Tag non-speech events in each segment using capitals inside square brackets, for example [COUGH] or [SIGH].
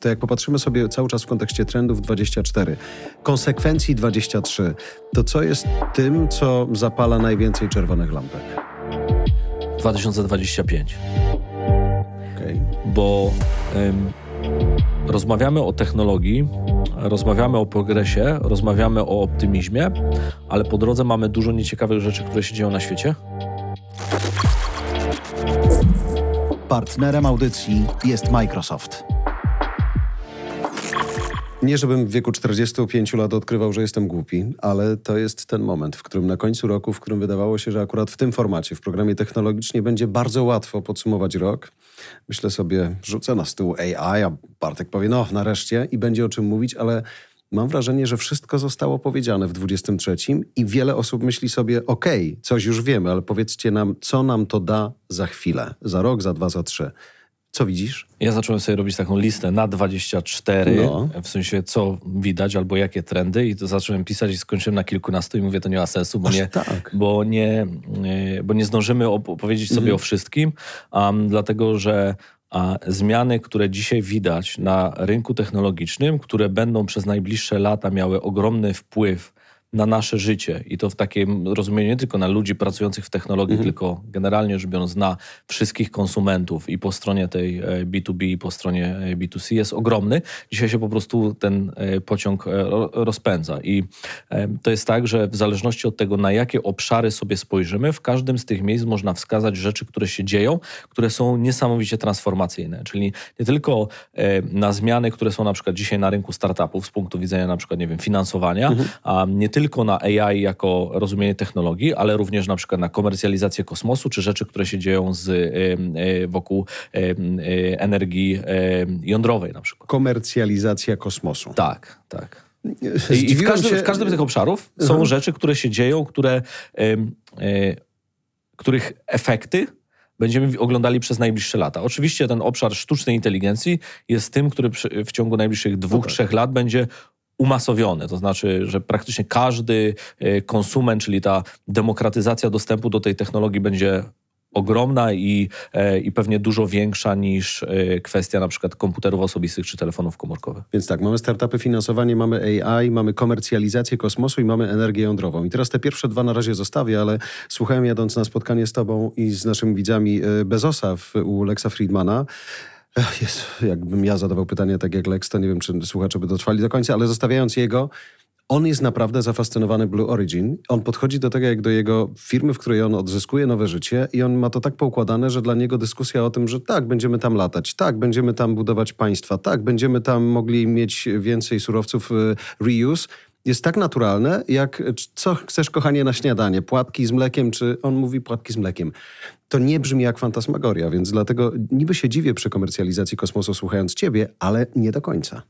to jak popatrzymy sobie cały czas w kontekście trendów 24, konsekwencji 23, to co jest tym, co zapala najwięcej czerwonych lampek? 2025. Okay. Bo ym, rozmawiamy o technologii, rozmawiamy o progresie, rozmawiamy o optymizmie, ale po drodze mamy dużo nieciekawych rzeczy, które się dzieją na świecie. Partnerem audycji jest Microsoft. Nie, żebym w wieku 45 lat odkrywał, że jestem głupi, ale to jest ten moment, w którym na końcu roku, w którym wydawało się, że akurat w tym formacie, w programie technologicznie będzie bardzo łatwo podsumować rok. Myślę sobie, rzucę na stół AI, a Bartek powie, no nareszcie i będzie o czym mówić, ale mam wrażenie, że wszystko zostało powiedziane w 23 i wiele osób myśli sobie, okej, okay, coś już wiemy, ale powiedzcie nam, co nam to da za chwilę, za rok, za dwa, za trzy. Co widzisz? Ja zacząłem sobie robić taką listę na 24, no. w sensie co widać albo jakie trendy i to zacząłem pisać i skończyłem na kilkunastu i mówię, to nie ma sensu, bo, nie, tak. bo, nie, bo nie zdążymy opowiedzieć sobie mhm. o wszystkim, um, dlatego że a zmiany, które dzisiaj widać na rynku technologicznym, które będą przez najbliższe lata miały ogromny wpływ na nasze życie i to w takim rozumieniu nie tylko na ludzi pracujących w technologii, mhm. tylko generalnie rzecz biorąc na wszystkich konsumentów i po stronie tej B2B e, i po stronie e, B2C jest ogromny. Dzisiaj się po prostu ten e, pociąg rozpędza i to jest tak, że w zależności od tego, na jakie obszary sobie spojrzymy, w każdym z tych miejsc można wskazać rzeczy, które się dzieją, które są niesamowicie transformacyjne, czyli nie tylko na zmiany, które są na przykład dzisiaj na rynku startupów z punktu widzenia na przykład, nie wiem, finansowania, mhm. a nie tylko na AI jako rozumienie technologii, ale również na przykład na komercjalizację kosmosu, czy rzeczy, które się dzieją z, e, wokół e, energii jądrowej na przykład. Komercjalizacja kosmosu. Tak, tak. I w każdym, się... w każdym z tych obszarów są mhm. rzeczy, które się dzieją, które, których efekty będziemy oglądali przez najbliższe lata. Oczywiście ten obszar sztucznej inteligencji jest tym, który w ciągu najbliższych dwóch, no tak. trzech lat będzie umasowione, to znaczy, że praktycznie każdy e, konsument, czyli ta demokratyzacja dostępu do tej technologii będzie ogromna i, e, i pewnie dużo większa niż e, kwestia na przykład komputerów osobistych czy telefonów komórkowych. Więc tak, mamy startupy, finansowanie, mamy AI, mamy komercjalizację kosmosu i mamy energię jądrową. I teraz te pierwsze dwa na razie zostawię, ale słuchałem jadąc na spotkanie z tobą i z naszymi widzami Bezosa w, u Lexa Friedmana, jest, jakbym ja zadawał pytanie tak jak Lex, to nie wiem, czy słuchacze by dotrwali do końca, ale zostawiając jego, on jest naprawdę zafascynowany Blue Origin. On podchodzi do tego jak do jego firmy, w której on odzyskuje nowe życie i on ma to tak poukładane, że dla niego dyskusja o tym, że tak, będziemy tam latać, tak, będziemy tam budować państwa, tak, będziemy tam mogli mieć więcej surowców y, reuse, jest tak naturalne, jak co chcesz, kochanie, na śniadanie? Płatki z mlekiem, czy on mówi płatki z mlekiem? To nie brzmi jak fantasmagoria, więc dlatego niby się dziwię przy komercjalizacji kosmosu słuchając ciebie, ale nie do końca.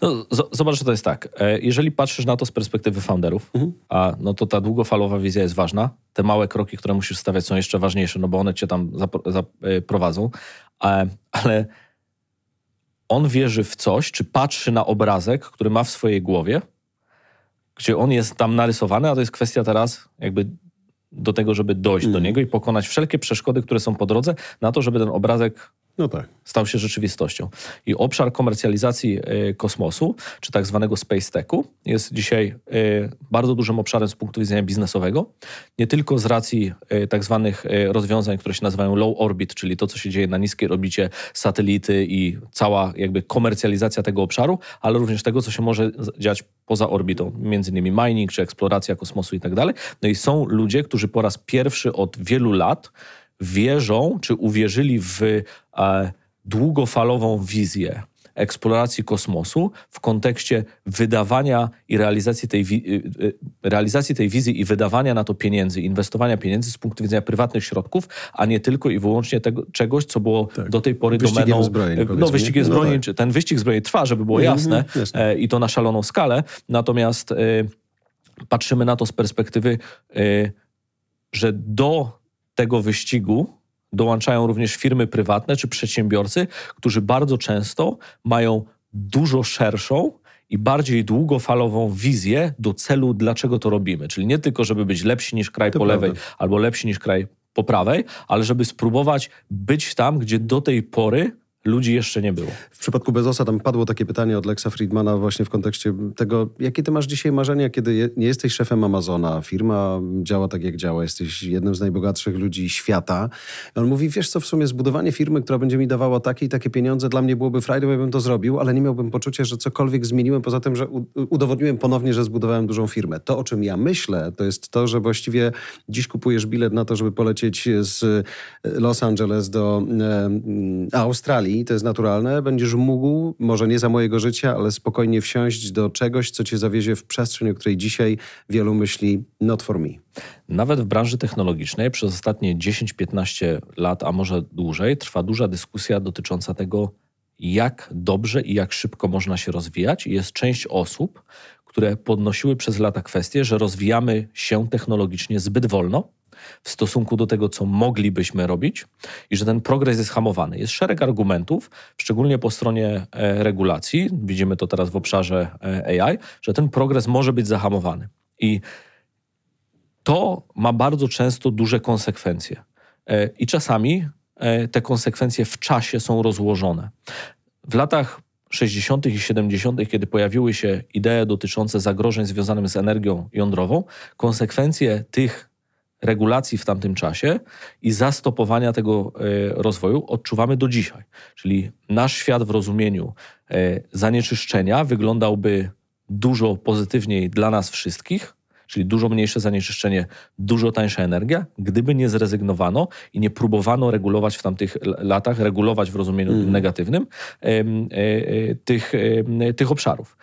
No, zobacz, że to jest tak. E, jeżeli patrzysz na to z perspektywy founderów, mhm. a, no to ta długofalowa wizja jest ważna. Te małe kroki, które musisz stawiać są jeszcze ważniejsze, no bo one cię tam zaprowadzą. E, ale on wierzy w coś, czy patrzy na obrazek, który ma w swojej głowie, gdzie on jest tam narysowany, a to jest kwestia teraz jakby do tego, żeby dojść mm. do mhm. niego i pokonać wszelkie przeszkody, które są po drodze, na to, żeby ten obrazek no tak. stał się rzeczywistością. I obszar komercjalizacji y, kosmosu, czy tak zwanego space techu, jest dzisiaj y, bardzo dużym obszarem z punktu widzenia biznesowego. Nie tylko z racji y, tak zwanych rozwiązań, które się nazywają low orbit, czyli to, co się dzieje na niskiej orbicie satelity i cała jakby komercjalizacja tego obszaru, ale również tego, co się może dziać poza orbitą, między innymi mining, czy eksploracja kosmosu i tak dalej. No i są ludzie, którzy po raz pierwszy od wielu lat wierzą, czy uwierzyli w e, długofalową wizję eksploracji kosmosu w kontekście wydawania i realizacji tej, e, e, realizacji tej wizji i wydawania na to pieniędzy, inwestowania pieniędzy z punktu widzenia prywatnych środków, a nie tylko i wyłącznie tego, czegoś, co było tak. do tej pory wyścigiem domeną... Zbrojeń, no, wyścigiem no zbrojeń, tak. ten wyścig zbrojeń trwa, żeby było mhm, jasne, mm, i to na szaloną skalę, natomiast patrzymy na to z perspektywy, że do tego wyścigu dołączają również firmy prywatne czy przedsiębiorcy, którzy bardzo często mają dużo szerszą i bardziej długofalową wizję do celu, dlaczego to robimy. Czyli nie tylko, żeby być lepsi niż kraj to po lewej albo lepsi niż kraj po prawej, ale żeby spróbować być tam, gdzie do tej pory ludzi jeszcze nie było. W przypadku Bezosa tam padło takie pytanie od Lexa Friedmana właśnie w kontekście tego, jakie ty masz dzisiaj marzenia, kiedy je, nie jesteś szefem Amazona, firma działa tak jak działa, jesteś jednym z najbogatszych ludzi świata. I on mówi, wiesz co, w sumie zbudowanie firmy, która będzie mi dawała takie i takie pieniądze, dla mnie byłoby frajdą, ja bym to zrobił, ale nie miałbym poczucia, że cokolwiek zmieniłem, poza tym, że udowodniłem ponownie, że zbudowałem dużą firmę. To, o czym ja myślę, to jest to, że właściwie dziś kupujesz bilet na to, żeby polecieć z Los Angeles do e, Australii, to jest naturalne, będziesz mógł, może nie za mojego życia, ale spokojnie wsiąść do czegoś, co cię zawiezie w przestrzeń, o której dzisiaj wielu myśli not for me. Nawet w branży technologicznej przez ostatnie 10-15 lat, a może dłużej, trwa duża dyskusja dotycząca tego, jak dobrze i jak szybko można się rozwijać. I jest część osób, które podnosiły przez lata kwestię, że rozwijamy się technologicznie zbyt wolno w stosunku do tego, co moglibyśmy robić i że ten progres jest hamowany. Jest szereg argumentów, szczególnie po stronie e, regulacji, widzimy to teraz w obszarze e, AI, że ten progres może być zahamowany. I to ma bardzo często duże konsekwencje. E, I czasami te konsekwencje w czasie są rozłożone. W latach 60. i 70., kiedy pojawiły się idee dotyczące zagrożeń związanych z energią jądrową, konsekwencje tych regulacji w tamtym czasie i zastopowania tego e, rozwoju odczuwamy do dzisiaj. Czyli nasz świat w rozumieniu e, zanieczyszczenia wyglądałby dużo pozytywniej dla nas wszystkich, czyli dużo mniejsze zanieczyszczenie, dużo tańsza energia, gdyby nie zrezygnowano i nie próbowano regulować w tamtych latach, regulować w rozumieniu mm. negatywnym e, tych, tych obszarów.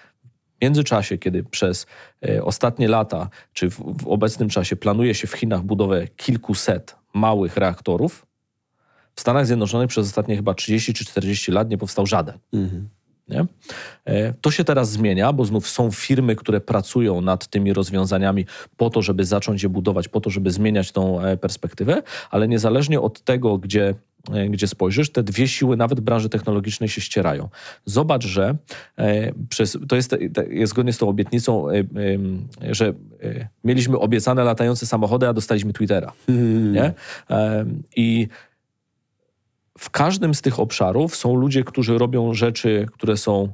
W międzyczasie, kiedy przez e, ostatnie lata, czy w, w obecnym czasie planuje się w Chinach budowę kilkuset małych reaktorów, w Stanach Zjednoczonych przez ostatnie chyba 30 czy 40 lat nie powstał żaden. Mhm. Nie? E, to się teraz zmienia, bo znów są firmy, które pracują nad tymi rozwiązaniami po to, żeby zacząć je budować, po to, żeby zmieniać tą e, perspektywę, ale niezależnie od tego, gdzie E, gdzie spojrzysz, te dwie siły nawet branży technologicznej się ścierają. Zobacz, że przez, to jest, zgodnie z tą obietnicą, że mieliśmy obiecane latające samochody, a dostaliśmy Twittera. Hmm. Nie? I w każdym z tych obszarów są ludzie, którzy robią rzeczy, które są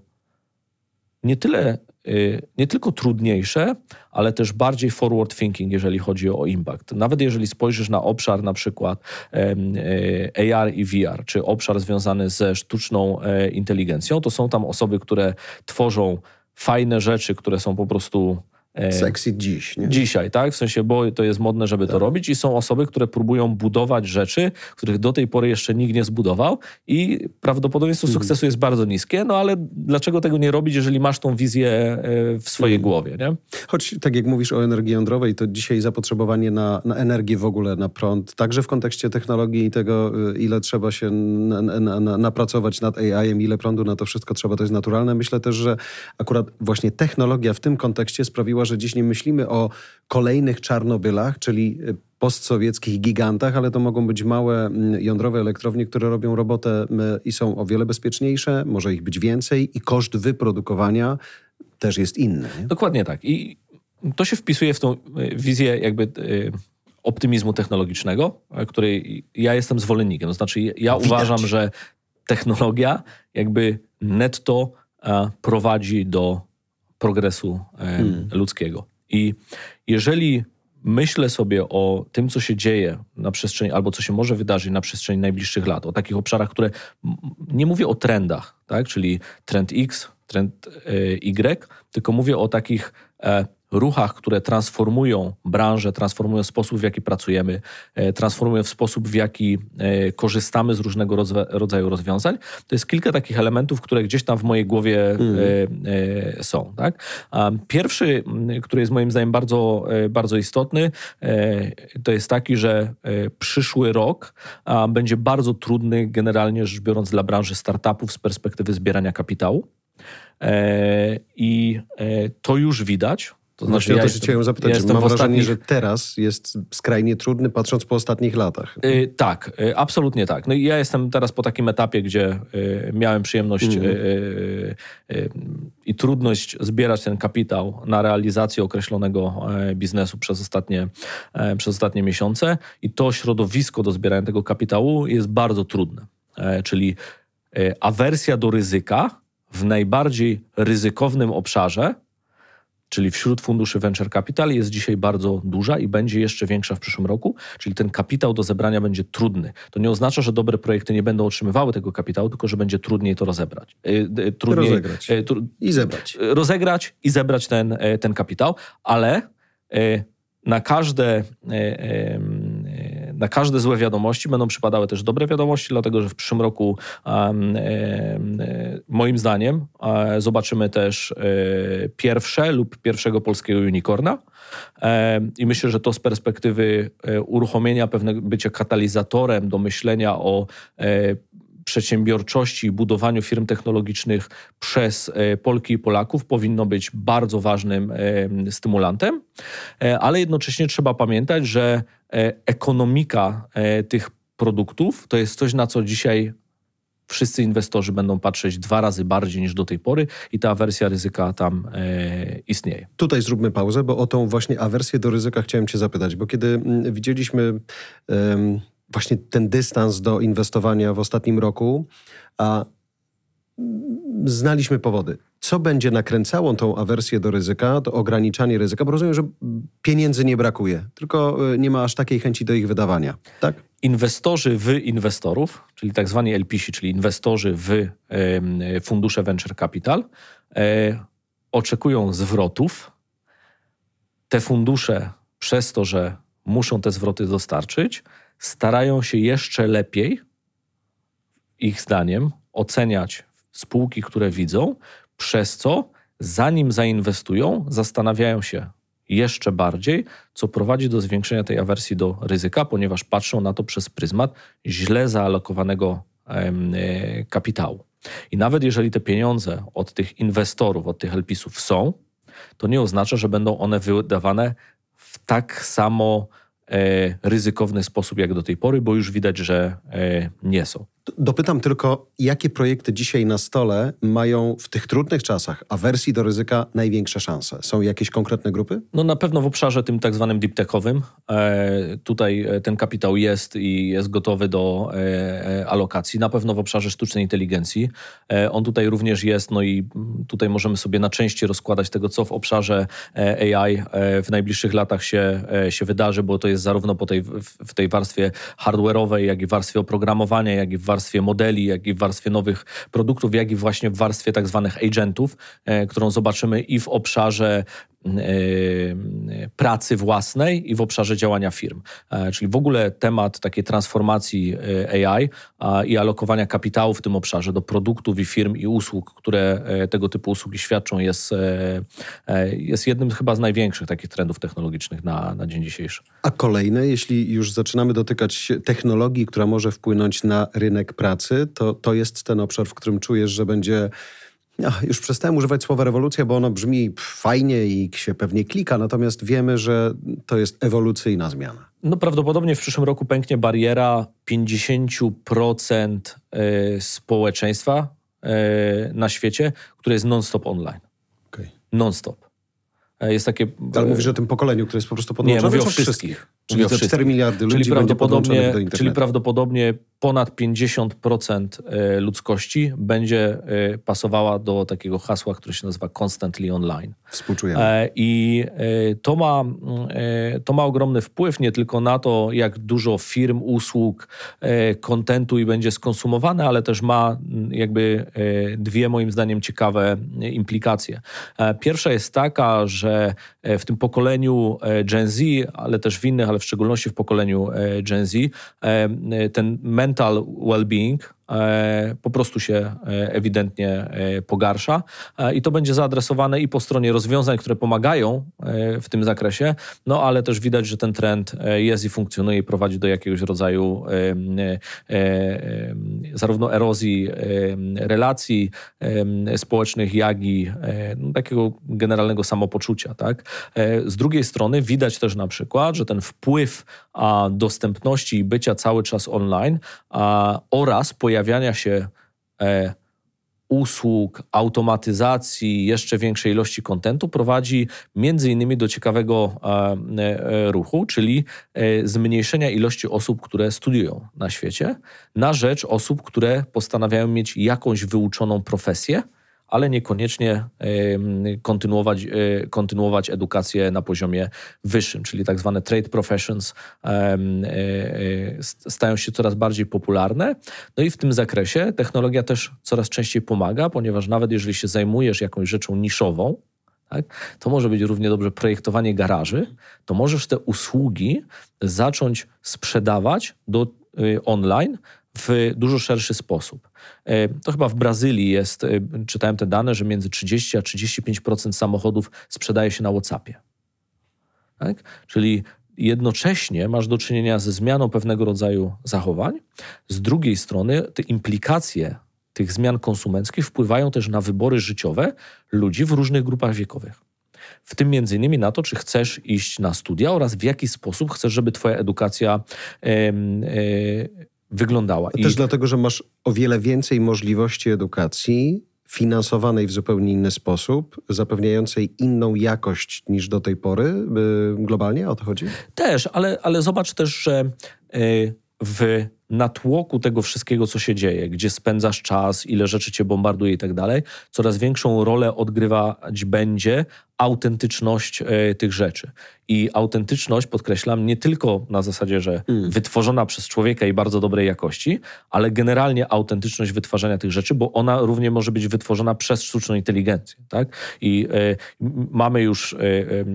nie tyle Y, nie tylko trudniejsze, ale też bardziej forward thinking, jeżeli chodzi o impact. Nawet jeżeli spojrzysz na obszar na przykład y, AR i VR, czy obszar związany ze sztuczną e, inteligencją, to są tam osoby, które tworzą fajne rzeczy, które są po prostu Sexy dziś. Nie? Dzisiaj, tak? W sensie, bo to jest modne, żeby tak. to robić i są osoby, które próbują budować rzeczy, których do tej pory jeszcze nikt nie zbudował i prawdopodobieństwo mhm. sukcesu jest bardzo niskie, no ale dlaczego tego nie robić, jeżeli masz tą wizję e, w swojej mhm. głowie, nie? Choć tak jak mówisz o energii jądrowej, to dzisiaj zapotrzebowanie na, na energię w ogóle, na prąd, także w kontekście technologii i tego, e, ile trzeba się na, na, na, napracować nad AI-em, ile prądu na to wszystko trzeba, to jest naturalne. Myślę też, że akurat właśnie technologia w tym kontekście sprawiła, że dziś nie myślimy o kolejnych Czarnobylach, czyli y, postsowieckich gigantach, ale to mogą być małe mm, jądrowe elektrownie, które robią robotę i są o wiele bezpieczniejsze, może ich być więcej i koszt wyprodukowania też jest inny. Nie? Dokładnie tak. I to się wpisuje w tą y, wizję jakby y, optymizmu technologicznego, której ja jestem zwolennikiem. To znaczy ja Widać. uważam, że technologia jakby netto prowadzi do progresu hmm. ludzkiego. I jeżeli myślę sobie o tym, co się dzieje na przestrzeni, albo co się może wydarzyć na przestrzeni najbliższych lat, o takich obszarach, które nie mówię o trendach, tak? czyli trend X, trend e, Y, tylko mówię o takich e, ruchach, które transformują branżę, transformują sposób, w jaki pracujemy, e, transformują w sposób, w jaki e, korzystamy z różnego rodzaju rozwiązań. To jest kilka takich elementów, które gdzieś tam w mojej głowie mm. są. Tak? Pierwszy, który jest moim zdaniem bardzo, bardzo istotny, to jest taki, że przyszły rok będzie bardzo trudny generalnie rzecz biorąc dla branży startupów z perspektywy zbierania kapitału. I to już widać. To znaczy, Właśnie ja o to chciałem zapytać. Ja mam wrażenie, ostatnich... że teraz jest skrajnie trudny, patrząc po ostatnich latach. Yy, tak, yy, absolutnie tak. No i ja jestem teraz po takim etapie, gdzie yy, miałem przyjemność mm. i trudność zbierać ten kapitał na realizację określonego biznesu przez ostatnie, przez ostatnie miesiące i to środowisko do zbierania tego kapitału jest bardzo trudne. Czyli awersja do ryzyka w najbardziej ryzykownym obszarze, czyli wśród funduszy venture capital, jest dzisiaj bardzo duża i będzie jeszcze większa w przyszłym roku, czyli ten kapitał do zebrania będzie trudny. To nie oznacza, że dobre projekty nie będą otrzymywały tego kapitału, tylko że będzie trudniej to rozebrać. Trudniej, rozegrać i zebrać. Rozegrać i zebrać ten, ten kapitał, ale na każde na każde złe wiadomości będą przypadały też dobre wiadomości, dlatego że w przyszłym roku moim zdaniem zobaczymy też e, pierwsze lub pierwszego polskiego unicorna. I myślę, że to z perspektywy e, uruchomienia pewnego bycia katalizatorem do myślenia o e, przedsiębiorczości i budowaniu firm technologicznych przez Polki i Polaków powinno być bardzo ważnym stymulantem, ale jednocześnie trzeba pamiętać, że E, ekonomika e, tych produktów to jest coś, na co dzisiaj wszyscy inwestorzy będą patrzeć dwa razy bardziej niż do tej pory i ta awersja ryzyka tam e, istnieje. Tutaj zróbmy pauzę, bo o tą właśnie awersję do ryzyka chciałem Cię zapytać, bo kiedy mm, widzieliśmy właśnie ten dystans do inwestowania w ostatnim roku, a znaliśmy powody. Co będzie nakręcało tą awersję do ryzyka, to ograniczanie ryzyka, bo rozumiem, że pieniędzy nie brakuje, tylko e, nie ma aż takiej chęci do ich wydawania, tak? Inwestorzy w inwestorów, czyli tak zwani LPC, czyli inwestorzy w e, fundusze venture capital, e, oczekują zwrotów. Te fundusze, przez to, że muszą te zwroty dostarczyć, starają się jeszcze lepiej, ich zdaniem, oceniać spółki, które widzą, przez co zanim zainwestują, zastanawiają się jeszcze bardziej, co prowadzi do zwiększenia tej awersji do ryzyka, ponieważ patrzą na to przez pryzmat źle zaalokowanego e, kapitału. I nawet jeżeli te pieniądze od tych inwestorów, od tych LPIS-ów są, to nie oznacza, że będą one wydawane w tak samo e, ryzykowny sposób jak do tej pory, bo już widać, że e, nie są. Dopytam tylko, jakie projekty dzisiaj na stole mają w tych trudnych czasach awersji do ryzyka największe szanse? Są jakieś konkretne grupy? No na pewno w obszarze tym tak zwanym deep techowym. E, tutaj e, ten kapitał jest i jest gotowy do e, e, alokacji. Na pewno w obszarze sztucznej inteligencji. E, on tutaj również jest, no i tutaj możemy sobie na części rozkładać tego, co w obszarze e, AI w najbliższych latach się, się wydarzy, bo to jest zarówno po tej, w tej warstwie hardware'owej, jak i w warstwie oprogramowania, jak i w warstwie warstwie modeli, jak i w warstwie nowych produktów, jak i właśnie w warstwie tak zwanych agentów, e, którą zobaczymy i w obszarze pracy własnej i w obszarze działania firm. E, czyli w ogóle temat takiej transformacji e, AI i alokowania kapitału w tym obszarze do produktów i firm i usług, które tego typu usługi świadczą, jest, jest jednym chyba z największych takich trendów technologicznych na, na dzień dzisiejszy. A kolejne, jeśli już zaczynamy dotykać technologii, która może wpłynąć na rynek pracy, to, to jest ten obszar, w którym czujesz, że będzie ja już przestałem używać słowa rewolucja, bo ono brzmi fajnie i się pewnie klika, natomiast wiemy, że to jest ewolucyjna zmiana. No prawdopodobnie w przyszłym roku pęknie bariera 50% e, społeczeństwa e, na świecie, które jest non-stop online. Okay. Non-stop. E, jest takie... Ale mówisz o tym pokoleniu, które jest po prostu podłączone? Nie, mówię o wszystkich. wszystkich. Czyli za 4 miliardy ludzi czyli prawdopodobnie. Czyli prawdopodobnie ponad 50% e, ludzkości będzie e, pasowała do takiego hasła, które się nazywa constantly online. Współczujemy. E, I to ma, to ma ogromny wpływ nie tylko na to, jak dużo firm, usług, kontentu i będzie skonsumowane, ale też ma jakby dwie moim zdaniem ciekawe implikacje. Pierwsza jest taka, że w tym pokoleniu Gen Z, ale też w innych, ale w szczególności w pokoleniu Gen Z, ten mental well-being e, po prostu się e, ewidentnie e, pogarsza i to będzie zaadresowane i po stronie rozwiązań, które pomagają w tym zakresie, no ale też widać, że ten trend jest i funkcjonuje i prowadzi do jakiegoś rodzaju zarówno erozji relacji społecznych, jak i no, takiego generalnego samopoczucia. Tak? Z drugiej strony widać też na przykład, że ten wpływ dostępności i bycia cały czas online oraz pojawiania się e, usług, automatyzacji, jeszcze większej ilości kontentu prowadzi między innymi do ciekawego e, ruchu, czyli zmniejszenia ilości osób, które studiują na świecie, na rzecz osób, które postanawiają mieć jakąś wyuczoną profesję ale niekoniecznie kontynuować, e, kontynuować edukację na poziomie wyższym, czyli tak zwane trade professions e, e, stają się coraz bardziej popularne. No i w tym zakresie technologia też coraz częściej pomaga, ponieważ nawet jeżeli się zajmujesz jakąś rzeczą niszową, tak, to może być równie dobrze projektowanie garaży, to możesz te usługi zacząć sprzedawać do, y, online w dużo szerszy sposób. E, to chyba w Brazylii jest, e, czytałem te dane, że między 30 a 35% samochodów sprzedaje się na WhatsAppie. Tak? Czyli jednocześnie masz do czynienia ze zmianą pewnego rodzaju zachowań. Z drugiej strony te implikacje tych zmian konsumenckich wpływają też na wybory życiowe ludzi w różnych grupach wiekowych. W tym między innymi na to, czy chcesz iść na studia oraz w jaki sposób chcesz, żeby twoja edukacja e, e, wyglądała. I... Też dlatego, że masz o wiele więcej możliwości edukacji finansowanej w zupełnie inny sposób, zapewniającej inną jakość niż do tej pory y, globalnie, o to chodzi? Też, ale, ale zobacz też, że y, w natłoku tego wszystkiego, co się dzieje, gdzie spędzasz czas, ile rzeczy cię bombarduje i tak dalej, coraz większą rolę odgrywać będzie autentyczność e, tych rzeczy. I autentyczność, podkreślam, nie tylko na zasadzie, że mm. wytworzona przez człowieka i bardzo dobrej jakości, ale generalnie autentyczność wytwarzania tych rzeczy, bo ona równie może być wytworzona przez sztuczną inteligencję. Tak? I e, mamy już, e,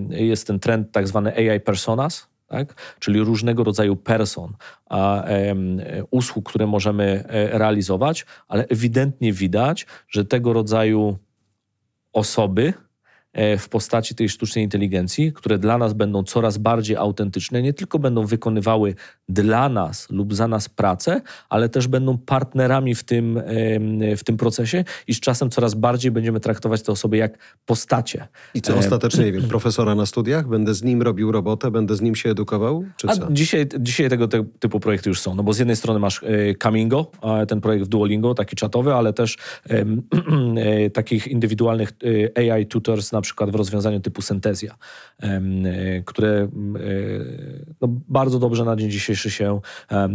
jest ten trend tak zwany AI personas, tak? czyli różnego rodzaju person, a, e, usług, które możemy e, realizować, ale ewidentnie widać, że tego rodzaju osoby, w postaci tej sztucznej inteligencji, które dla nas będą coraz bardziej autentyczne, nie tylko będą wykonywały dla nas lub za nas pracę, ale też będą partnerami w tym, w tym procesie i z czasem coraz bardziej będziemy traktować te osoby jak postacie. I co ostatecznie, nie wiem, [CLEARS THROAT] profesora na studiach? Będę z nim robił robotę, będę z nim się edukował? Czy co? A dzisiaj, dzisiaj tego typu projekty już są, no bo z jednej strony masz Camingo, ten projekt w Duolingo, taki czatowy, ale też [CLEARS THROAT] e, takich indywidualnych e, AI tutors na przykład w rozwiązaniu typu syntezja, e, które e, no, bardzo dobrze na dzień dzisiejszy się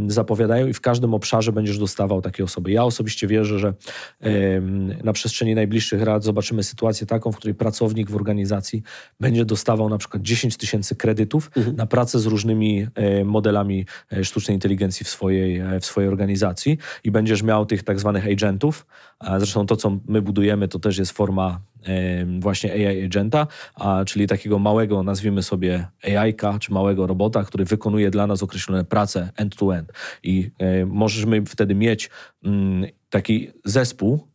zapowiadają i w każdym obszarze będziesz dostawał takie osoby. Ja osobiście wierzę, że na przestrzeni najbliższych lat zobaczymy sytuację taką, w której pracownik w organizacji będzie dostawał na przykład 10 tysięcy kredytów mhm. na pracę z różnymi e, modelami sztucznej inteligencji w swojej, w swojej organizacji i będziesz miał tych tak zwanych agentów. Zresztą to, co my budujemy, to też jest forma właśnie AI agenta, czyli takiego małego, nazwijmy sobie AI-ka, czy małego robota, który wykonuje dla nas określone prace end-to-end. I możemy wtedy mieć mm, taki zespół,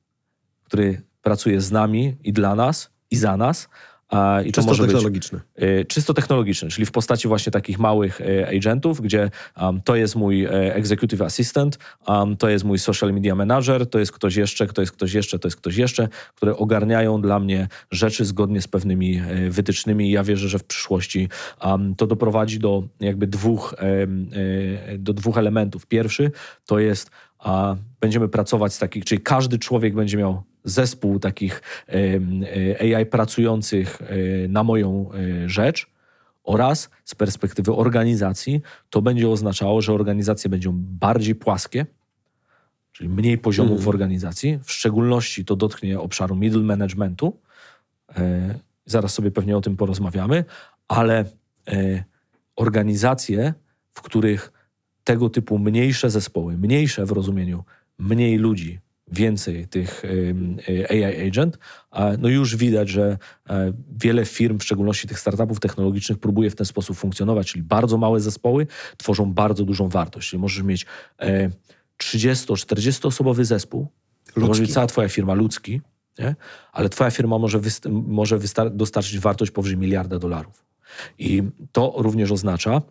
który pracuje z nami i dla nas, i za nas, i czysto to może technologiczny. Być, y, czysto technologiczny, czyli w postaci właśnie takich małych y, agentów, gdzie um, to jest mój y, executive assistant, um, to jest mój social media manager, to jest ktoś jeszcze, to jest ktoś jeszcze, to jest ktoś jeszcze, które ogarniają dla mnie rzeczy zgodnie z pewnymi wytycznymi i ja wierzę, że w przyszłości um, to doprowadzi do jakby dwóch, do dwóch elementów. Pierwszy to jest a będziemy pracować z takich, czyli każdy człowiek będzie miał zespół takich e, AI pracujących e, na moją e, rzecz oraz z perspektywy organizacji to będzie oznaczało, że organizacje będą bardziej płaskie, czyli mniej poziomów mm. w organizacji. W szczególności to dotknie obszaru middle managementu. Zaraz sobie pewnie o tym porozmawiamy, ale organizacje, w których tego typu mniejsze zespoły, mniejsze w rozumieniu mniej ludzi, więcej tych AI agent, no już widać, że e, wiele firm, w szczególności tych startupów technologicznych, próbuje w ten sposób funkcjonować, czyli bardzo małe zespoły tworzą bardzo dużą wartość. Czyli możesz mieć 30-40 e, osobowy zespół, ludzki. może być cała twoja firma ludzki, nie? ale twoja firma może, może dostarczyć wartość powyżej miliarda dolarów. I to również oznacza,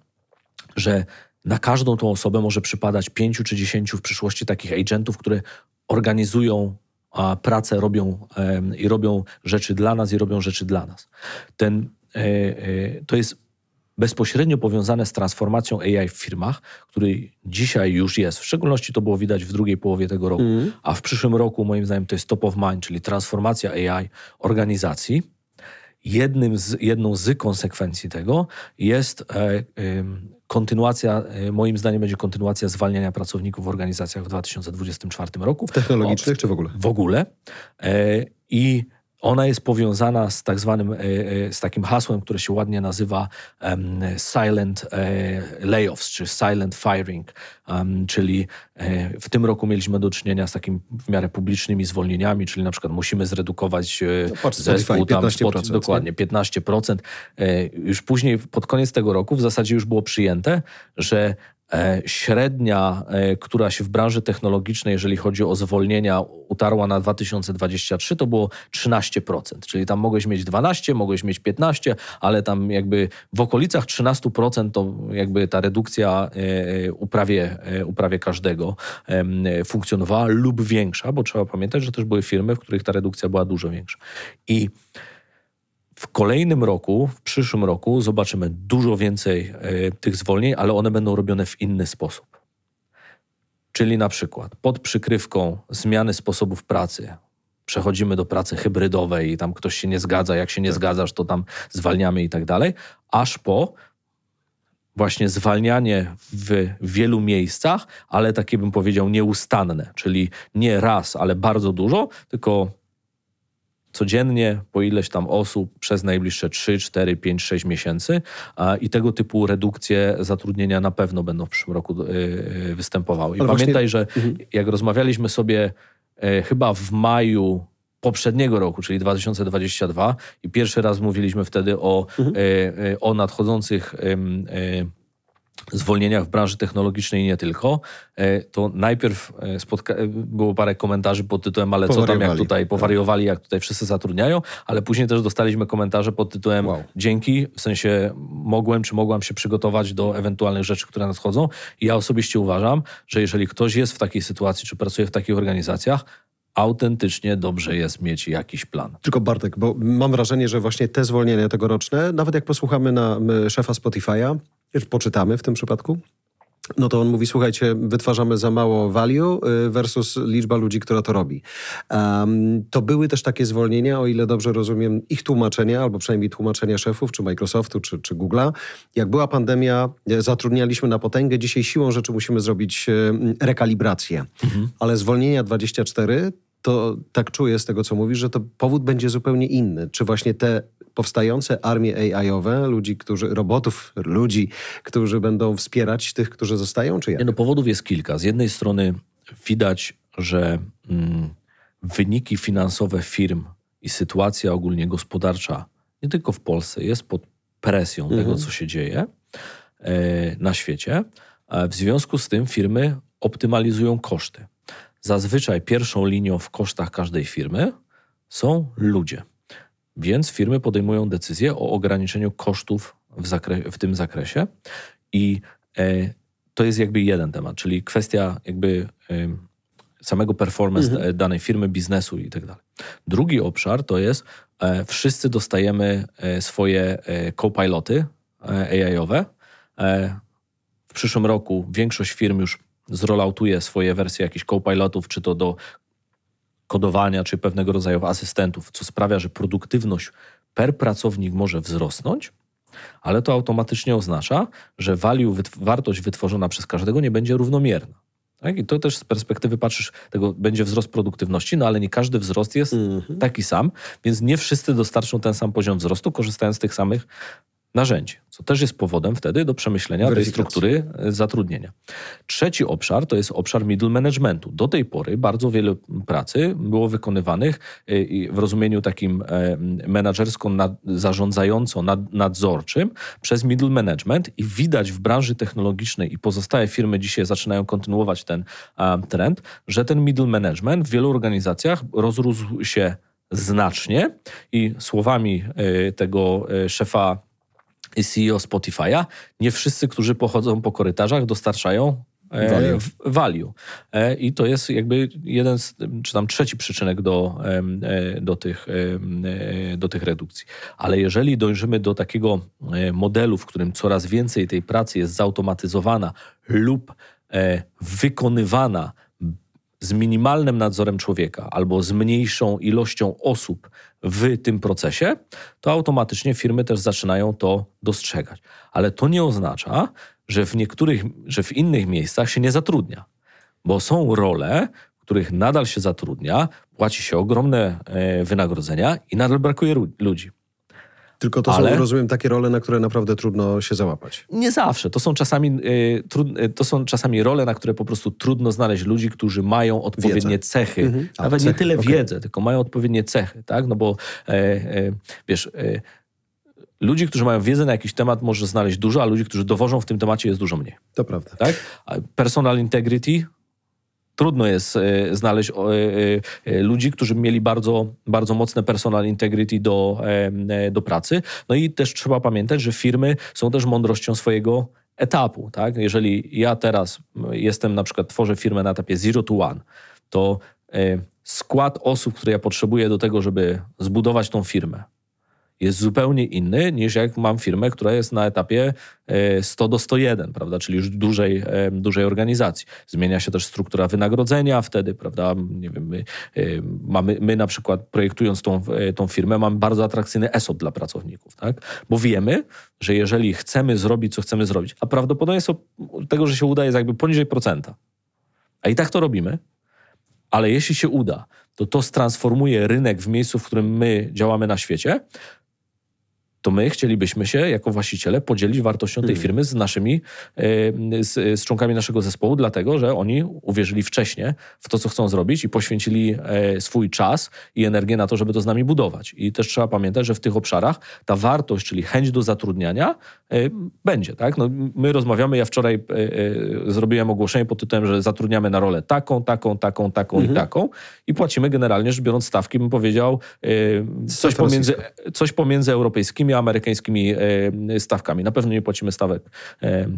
że na każdą tą osobę może przypadać pięciu czy dziesięciu w przyszłości takich agentów, które organizują pracę, robią i robią rzeczy dla nas i robią rzeczy dla nas. Ten, e, e, to jest bezpośrednio powiązane z transformacją AI w firmach, który dzisiaj już jest. W szczególności to było widać w drugiej połowie tego roku, mm. a w przyszłym roku moim zdaniem to jest top of mind, czyli transformacja AI organizacji. Jednym z, jedną z konsekwencji tego jest e, kontynuacja, e, moim zdaniem będzie kontynuacja zwalniania pracowników w organizacjach w 2024 roku. W technologicznych o, czy w ogóle? W ogóle. E, I ona jest powiązana z tak zwanym, e, e, z takim hasłem, które się ładnie nazywa silent e, layoffs, czy silent firing, czyli w tym roku mieliśmy do czynienia z takim w miarę publicznymi zwolnieniami, czyli na przykład musimy zredukować no, zespół tam 15%, dokładnie 15%. Już później pod koniec tego roku w zasadzie już było przyjęte, że średnia, e, która się w branży technologicznej, jeżeli chodzi o zwolnienia, utarła na 2023, to było 13%. Czyli tam mogłeś mieć 12, mogłeś mieć 15, ale tam jakby w okolicach 13% to jakby ta redukcja e, u prawie, u prawie każdego funkcjonowała lub większa, bo trzeba pamiętać, że też były firmy, w których ta redukcja była dużo większa. I w kolejnym roku, w przyszłym roku zobaczymy dużo więcej y, tych zwolnień, ale one będą robione w inny sposób. Czyli na przykład pod przykrywką zmiany sposobów pracy przechodzimy do pracy hybrydowej i tam ktoś się nie zgadza, jak się nie tak. zgadzasz, to tam zwalniamy i tak dalej, aż po właśnie zwalnianie w wielu miejscach, ale takie bym powiedział nieustanne, czyli nie raz, ale bardzo dużo, tylko codziennie po ileś tam osób przez najbliższe 3, 4, 5, 6 miesięcy i tego typu redukcje zatrudnienia na pewno będą w przyszłym roku y, y, występowały. I Ale pamiętaj, właśnie... że mhm. jak rozmawialiśmy sobie y, chyba w maju poprzedniego roku, czyli 2022 i pierwszy raz mówiliśmy wtedy o, mhm. o nadchodzących zwolnieniach w branży technologicznej i nie tylko, e, to najpierw e, spotka- e, było parę komentarzy pod tytułem, ale co tam, jak tutaj powariowali, jak tutaj wszyscy zatrudniają, ale później też dostaliśmy komentarze pod tytułem wow. dzięki, w sensie mogłem czy mogłam się przygotować do ewentualnych rzeczy, które nadchodzą i ja osobiście uważam, że jeżeli ktoś jest w takiej sytuacji, czy pracuje w takich organizacjach, autentycznie dobrze jest mieć jakiś plan. Tylko Bartek, bo mam wrażenie, że właśnie te zwolnienia tegoroczne, nawet jak posłuchamy na szefa Spotify'a, poczytamy w tym przypadku, no to on mówi, słuchajcie, wytwarzamy za mało value y, versus liczba ludzi, która to robi. Um, to były też takie zwolnienia, o ile dobrze rozumiem ich tłumaczenia, albo przynajmniej tłumaczenia szefów, czy Microsoftu, czy, czy Google'a. Jak była pandemia, e, zatrudnialiśmy na potęgę, dzisiaj siłą rzeczy musimy zrobić rekalibrację. Mhm. Ale zwolnienia 24 to tak czuję z tego, co mówisz, że to powód będzie zupełnie inny. Czy właśnie te powstające armie AI-owe, ludzi, którzy, robotów, ludzi, którzy będą wspierać tych, którzy zostają, czy jak? Nie, no powodów jest kilka. Z jednej strony widać, że mm, wyniki finansowe firm i sytuacja ogólnie gospodarcza, nie tylko w Polsce, jest pod presją mhm. tego, co się dzieje e, na świecie. w związku z tym firmy optymalizują koszty. Zazwyczaj pierwszą linią w kosztach każdej firmy są ludzie. Więc firmy podejmują decyzję o ograniczeniu kosztów w, zakre- w tym zakresie i e, to jest jakby jeden temat, czyli kwestia jakby e, samego performance mhm. danej firmy, biznesu i tak dalej. Drugi obszar to jest e, wszyscy dostajemy e, swoje e, co-piloty e, AI-owe. w przyszłym roku większość firm już zrolautuje swoje wersje jakichś co-pilotów, czy to do kodowania, czy pewnego rodzaju asystentów, co sprawia, że produktywność per pracownik może wzrosnąć, ale to automatycznie oznacza, że value, wartość wytworzona przez każdego nie będzie równomierna. Tak? I to też z perspektywy patrzysz, tego będzie wzrost produktywności, no ale nie każdy wzrost jest mm -hmm. taki sam, więc nie wszyscy dostarczą ten sam poziom wzrostu, korzystając z tych samych narzędzi, co też jest powodem wtedy do przemyślenia tej struktury e, zatrudnienia. Trzeci obszar to jest obszar middle managementu. Do tej pory bardzo wiele pracy było wykonywanych e, w rozumieniu takim e, menedżersko-zarządzająco-nadzorczym przez middle management i widać w branży technologicznej i pozostałe firmy dzisiaj zaczynają kontynuować ten trend, że ten middle management w wielu organizacjach rozrósł się znacznie i słowami tego szefa i CEO Spotify'a, nie wszyscy, którzy pochodzą po korytarzach, dostarczają e, Value. value. E, I to jest jakby jeden, z, czy tam trzeci przyczynek do, e, do, tych, do tych redukcji. Ale jeżeli dojrzymy do takiego modelu, w którym coraz więcej tej pracy jest zautomatyzowana lub wykonywana z minimalnym nadzorem człowieka albo z mniejszą ilością osób w tym procesie, to automatycznie firmy też zaczynają to dostrzegać. Ale to nie oznacza, że w niektórych, że w innych miejscach się nie zatrudnia, bo są role, w których nadal się zatrudnia, płaci się ogromne e, wynagrodzenia i nadal brakuje ludzi. Tylko to Ale- są, rozumiem, takie role, na które naprawdę trudno się załapać. Nie zawsze. To są czasami, y, trud, y, to są czasami role, na które po prostu trudno znaleźć ludzi, którzy mają odpowiednie Wiedzę. cechy. Mhm. A, Nawet nie cechy, tyle okej. wiedzę, tylko mają odpowiednie cechy, tak? No bo e, wiesz, e, ludzi, którzy mają wiedzę na jakiś temat może znaleźć dużo, a ludzi, którzy dowożą w tym temacie jest dużo mniej, To prawda. tak? Personal integrity Trudno jest e, znaleźć e, e, ludzi, którzy mieli bardzo, bardzo mocne personal integrity do, do pracy. No i też trzeba pamiętać, że firmy są też mądrością swojego etapu. Tak? Jeżeli ja teraz jestem, na przykład tworzę firmę na etapie zero to one, to skład osób, które ja potrzebuję do tego, żeby zbudować tą firmę, jest zupełnie inny niż jak mam firmę, która jest na etapie e, 100 do 101, prawda, czyli już dużej, e, dużej organizacji. Zmienia się też struktura wynagrodzenia wtedy, prawda, nie wiem, my, e, mamy, my na przykład projektując tą, e, tą firmę mamy bardzo atrakcyjny ESOP dla pracowników, tak, bo wiemy, że jeżeli chcemy zrobić, co chcemy zrobić, a prawdopodobieństwo tego, że się uda jest jakby poniżej procenta, a i tak to robimy, ale jeśli się uda, to to strandsformuje rynek w miejscu, w którym my działamy na świecie, to my chcielibyśmy się jako właściciele podzielić wartością tej Mhm. firmy z naszymi, e, z, z członkami naszego zespołu, dlatego że oni uwierzyli wcześniej w to, co chcą zrobić i poświęcili e, swój czas i energię na to, żeby to z nami budować. I też trzeba pamiętać, że w tych obszarach ta wartość, czyli chęć do zatrudniania e, będzie. Tak? No, my rozmawiamy, ja wczoraj zrobiłem ogłoszenie pod tytułem, że zatrudniamy na rolę taką, taką, taką, taką Mhm. i taką i płacimy generalnie rzecz biorąc stawki, bym powiedział, coś pomiędzy, coś pomiędzy europejskimi a amerykańskimi e, stawkami. Na pewno nie płacimy stawek e,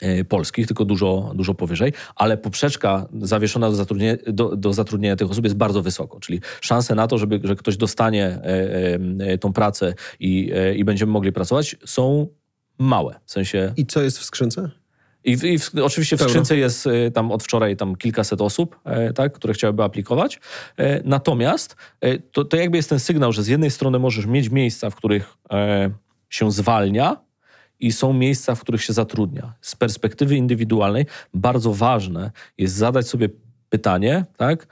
e, polskich, tylko dużo, dużo powyżej, ale poprzeczka zawieszona do zatrudnienia, do, do zatrudnienia tych osób jest bardzo wysoko, czyli szanse na to, żeby, że ktoś dostanie tą pracę i, i będziemy mogli pracować są małe. W sensie I co jest w skrzynce? I, w, i w, oczywiście w skrzynce jest y, tam od wczoraj tam kilkaset osób, e, tak, które chciałyby aplikować. E, natomiast e, to, to jakby jest ten sygnał, że z jednej strony możesz mieć miejsca, w których się zwalnia i są miejsca, w których się zatrudnia. Z perspektywy indywidualnej bardzo ważne jest zadać sobie pytanie, tak,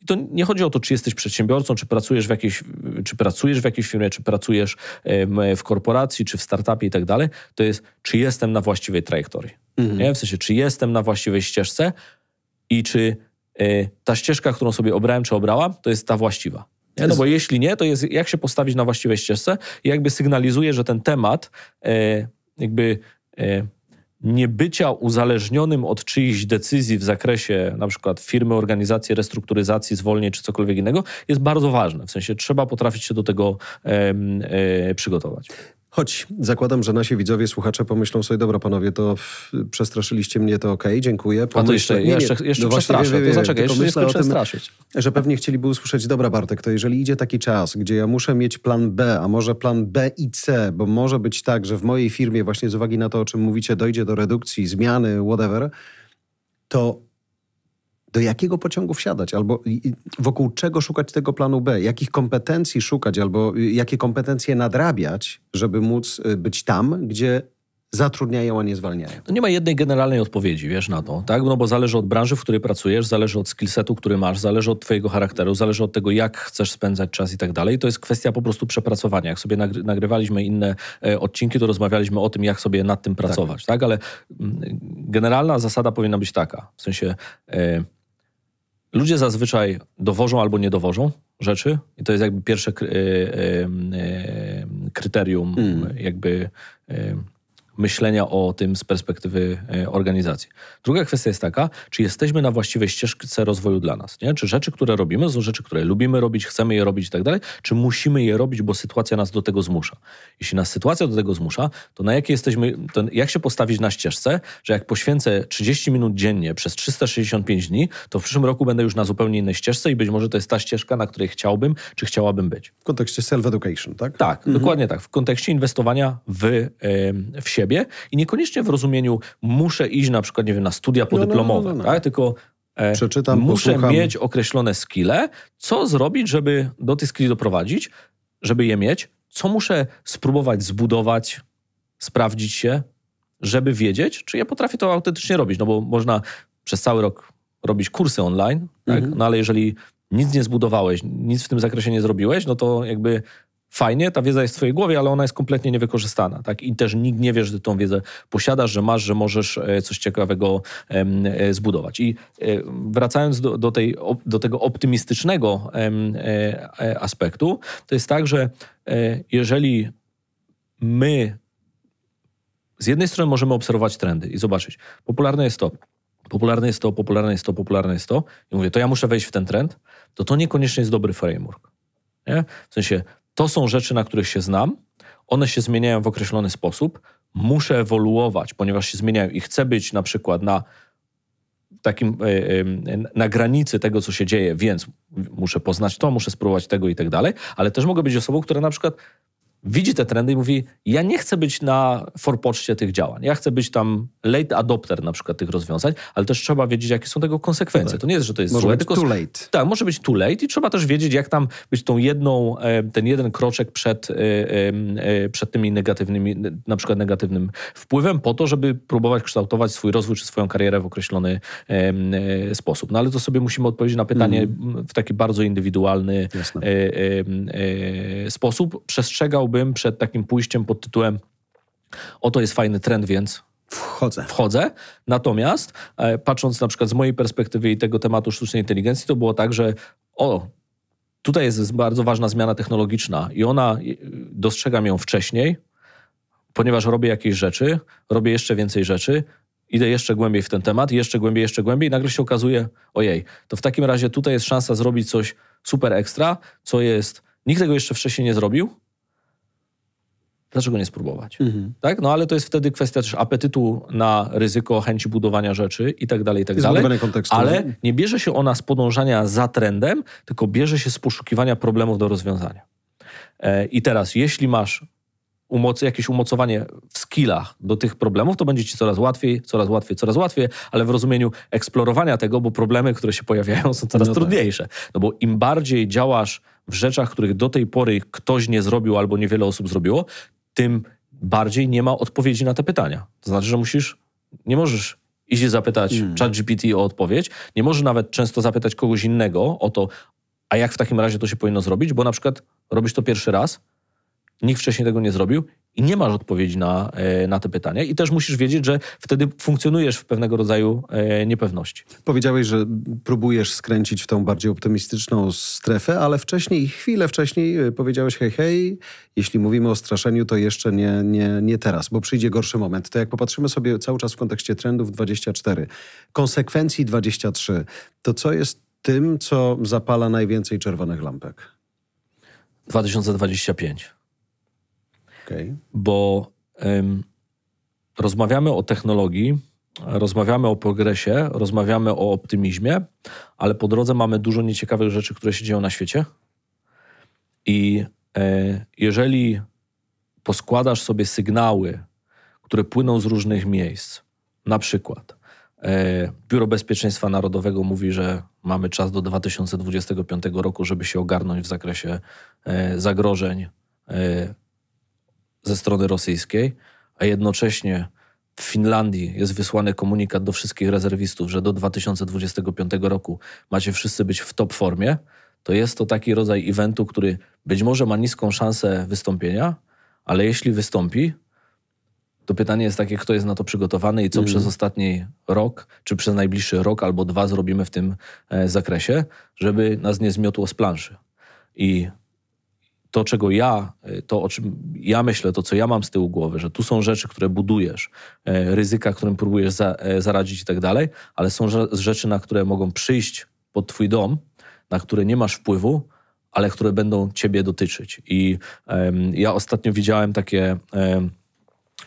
I to nie chodzi o to, czy jesteś przedsiębiorcą, czy pracujesz w jakiejś, czy pracujesz w jakiejś firmie, czy pracujesz w korporacji, czy w startupie i tak dalej. To jest, czy jestem na właściwej trajektorii. Nie? W sensie, czy jestem na właściwej ścieżce i czy e, ta ścieżka, którą sobie obrałem, czy obrałam, to jest ta właściwa. Nie? No bo jeśli nie, to jest jak się postawić na właściwej ścieżce i jakby sygnalizuje, że ten temat e, jakby e, niebycia uzależnionym od czyichś decyzji w zakresie na przykład firmy, organizacji, restrukturyzacji, zwolnień czy cokolwiek innego jest bardzo ważne. W sensie trzeba potrafić się do tego em, e, przygotować. Choć zakładam, że nasi widzowie, słuchacze pomyślą sobie, dobra panowie, to przestraszyliście mnie, to okej, dziękuję. A to Pomyślę- jeszcze, Nie, nie, jeszcze, jeszcze no przestraszę. wiem, To wiem, zaczekaj, jeszcze nie o tym, straszyć. że pewnie chcieliby usłyszeć, dobra Bartek, to jeżeli idzie taki czas, gdzie ja muszę mieć plan B, a może plan B i C, bo może być tak, że w mojej firmie właśnie z uwagi na to, o czym mówicie, dojdzie do redukcji, zmiany, whatever, to do jakiego pociągu wsiadać, albo wokół czego szukać tego planu B, jakich kompetencji szukać, albo y, jakie kompetencje nadrabiać, żeby móc y, być tam, gdzie zatrudniają, a nie zwalniają. No nie ma jednej generalnej odpowiedzi, wiesz, na to, tak? No bo zależy od branży, w której pracujesz, zależy od skillsetu, który masz, zależy od twojego charakteru, zależy od tego, jak chcesz spędzać czas i tak dalej. To jest kwestia po prostu przepracowania. Jak sobie nagry- nagrywaliśmy inne e, odcinki, to rozmawialiśmy o tym, jak sobie nad tym pracować, tak? Ale mm, generalna zasada powinna być taka, w sensie e, ludzie zazwyczaj dowożą albo nie dowożą rzeczy i to jest jakby pierwsze kry- e, e, e, kryterium Mm. jakby e, myślenia o tym z perspektywy e, organizacji. Druga kwestia jest taka, czy jesteśmy na właściwej ścieżce rozwoju dla nas. Nie? Czy rzeczy, które robimy, są rzeczy, które lubimy robić, chcemy je robić i tak dalej, czy musimy je robić, bo sytuacja nas do tego zmusza. Jeśli nas sytuacja do tego zmusza, to na jakie jesteśmy, jak się postawić na ścieżce, że jak poświęcę 30 minut dziennie przez 365 dni, to w przyszłym roku będę już na zupełnie innej ścieżce i być może to jest ta ścieżka, na której chciałbym, czy chciałabym być. W kontekście self-education, tak? Tak, mhm. dokładnie tak. W kontekście inwestowania w, w siebie i niekoniecznie w rozumieniu muszę iść na przykład, nie wiem, na studia podyplomowe, no, no, no, tak? tylko e, Przeczytam, muszę posłucham. mieć określone skille, co zrobić, żeby do tych skilli doprowadzić, żeby je mieć, co muszę spróbować zbudować, sprawdzić się, żeby wiedzieć, czy ja potrafię to autentycznie robić, no bo można przez cały rok robić kursy online, tak? mhm. no ale jeżeli nic nie zbudowałeś, nic w tym zakresie nie zrobiłeś, no to jakby fajnie, ta wiedza jest w twojej głowie, ale ona jest kompletnie niewykorzystana. Tak? I też nikt nie wie, że ty tą wiedzę posiadasz, że masz, że możesz e, coś ciekawego e, zbudować. I e, wracając do, do, tej, do tego optymistycznego aspektu, to jest tak, że jeżeli my z jednej strony możemy obserwować trendy i zobaczyć, popularne jest to, popularne jest to, popularne jest to, popularne jest to, i mówię, to ja muszę wejść w ten trend, to to niekoniecznie jest dobry framework. Nie? W sensie, to są rzeczy, na których się znam, one się zmieniają w określony sposób, muszę ewoluować, ponieważ się zmieniają i chcę być na przykład na takim, e, na granicy tego, co się dzieje, więc muszę poznać to, muszę spróbować tego i tak dalej, ale też mogę być osobą, która na przykład widzi te trendy i mówi, ja nie chcę być na forpoczcie tych działań. Ja chcę być tam late adopter na przykład tych rozwiązań, ale też trzeba wiedzieć, jakie są tego konsekwencje. Tak. To nie jest, że to jest może złe, być tylko... too late. Tak, może być too late i trzeba też wiedzieć, jak tam być tą jedną, e, ten jeden kroczek przed, e, e, przed tymi negatywnymi, na przykład negatywnym wpływem po to, żeby próbować kształtować swój rozwój czy swoją karierę w określony sposób. No ale to sobie musimy odpowiedzieć na pytanie mm. w taki bardzo indywidualny sposób. Przestrzegałbym bym przed takim pójściem pod tytułem oto jest fajny trend, więc Wchodzę. Wchodzę. Natomiast e, patrząc na przykład z mojej perspektywy i tego tematu sztucznej inteligencji, to było tak, że o, tutaj jest bardzo ważna zmiana technologiczna i ona, e, dostrzegam ją wcześniej, ponieważ robię jakieś rzeczy, robię jeszcze więcej rzeczy, idę jeszcze głębiej w ten temat, jeszcze głębiej, jeszcze głębiej i nagle się okazuje, ojej, to w takim razie tutaj jest szansa zrobić coś super ekstra, co jest, nikt tego jeszcze wcześniej nie zrobił, Dlaczego nie spróbować? Mhm. Tak? No ale to jest wtedy kwestia też apetytu na ryzyko, chęci budowania rzeczy i tak dalej, i tak dalej. Kontekstu. Ale nie bierze się ona z podążania za trendem, tylko bierze się z poszukiwania problemów do rozwiązania. E, I teraz, jeśli masz umoc jakieś umocowanie w skillach do tych problemów, to będzie ci coraz łatwiej, coraz łatwiej, coraz łatwiej, ale w rozumieniu eksplorowania tego, bo problemy, które się pojawiają, są coraz no tak. trudniejsze. No bo im bardziej działasz w rzeczach, których do tej pory ktoś nie zrobił albo niewiele osób zrobiło, tym bardziej nie ma odpowiedzi na te pytania. To znaczy, że musisz, nie możesz iść i zapytać hmm. ChatGPT o odpowiedź, nie możesz nawet często zapytać kogoś innego o to, a jak w takim razie to się powinno zrobić, bo na przykład robisz to pierwszy raz, nikt wcześniej tego nie zrobił i nie masz odpowiedzi na, e, na te pytania. I też musisz wiedzieć, że wtedy funkcjonujesz w pewnego rodzaju e, niepewności. Powiedziałeś, że próbujesz skręcić w tą bardziej optymistyczną strefę, ale wcześniej, chwilę wcześniej e, powiedziałeś hej, hej, jeśli mówimy o straszeniu, to jeszcze nie, nie, nie teraz, bo przyjdzie gorszy moment. To jak popatrzymy sobie cały czas w kontekście trendów 24, konsekwencji 23, to co jest tym, co zapala najwięcej czerwonych lampek? 2025. Okay. Bo rozmawiamy o technologii, rozmawiamy o progresie, rozmawiamy o optymizmie, ale po drodze mamy dużo nieciekawych rzeczy, które się dzieją na świecie. I e, jeżeli poskładasz sobie sygnały, które płyną z różnych miejsc, na przykład e, Biuro Bezpieczeństwa Narodowego mówi, że mamy czas do 2025 roku, żeby się ogarnąć w zakresie e, zagrożeń ze strony rosyjskiej, a jednocześnie w Finlandii jest wysłany komunikat do wszystkich rezerwistów, że do 2025 roku macie wszyscy być w top formie, to jest to taki rodzaj eventu, który być może ma niską szansę wystąpienia, ale jeśli wystąpi, to pytanie jest takie, kto jest na to przygotowany i co mm. przez ostatni rok, czy przez najbliższy rok albo dwa zrobimy w tym e, zakresie, żeby nas nie zmiotło z planszy. I to, czego ja, to o czym ja myślę, to co ja mam z tyłu głowy, że tu są rzeczy, które budujesz, ryzyka, którym próbujesz za, zaradzić i tak dalej, ale są rzeczy, na które mogą przyjść pod twój dom, na które nie masz wpływu, ale które będą ciebie dotyczyć. I um, ja ostatnio widziałem takie, um,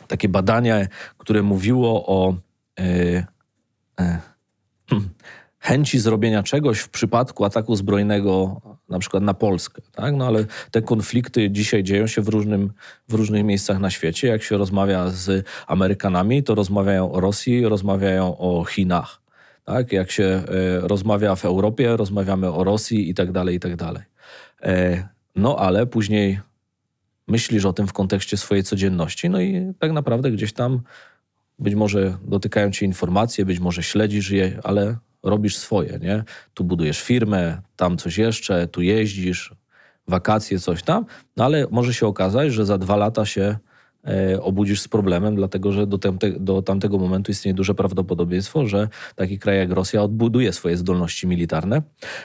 takie badanie, które mówiło o e, e, hmm, chęci zrobienia czegoś w przypadku ataku zbrojnego na przykład na Polskę. Tak? No ale te konflikty dzisiaj dzieją się w, różnym, w różnych miejscach na świecie. Jak się rozmawia z Amerykanami, to rozmawiają o Rosji, rozmawiają o Chinach. Tak? Jak się e, rozmawia w Europie, rozmawiamy o Rosji i tak dalej, i tak dalej. E, no ale później myślisz o tym w kontekście swojej codzienności, no i tak naprawdę gdzieś tam być może dotykają cię informacje, być może śledzisz je, ale robisz swoje, nie? Tu budujesz firmę, tam coś jeszcze, tu jeździsz, wakacje, coś tam, no ale może się okazać, że za dwa lata się e, obudzisz z problemem, dlatego że do, tamte, do tamtego momentu istnieje duże prawdopodobieństwo, że taki kraj jak Rosja odbuduje swoje zdolności militarne.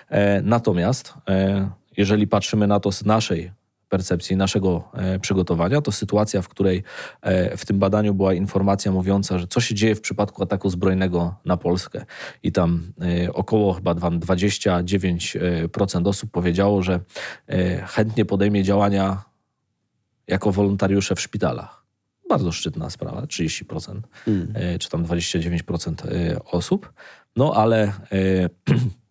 E, natomiast e, jeżeli patrzymy na to z naszej percepcji, naszego e, przygotowania, to sytuacja, w której e, w tym badaniu była informacja mówiąca, że co się dzieje w przypadku ataku zbrojnego na Polskę. I tam e, około chyba 29% osób powiedziało, że chętnie podejmie działania jako wolontariusze w szpitalach. Bardzo szczytna sprawa, 30%, mm. czy tam 29% osób. No ale [CLEARS THROAT]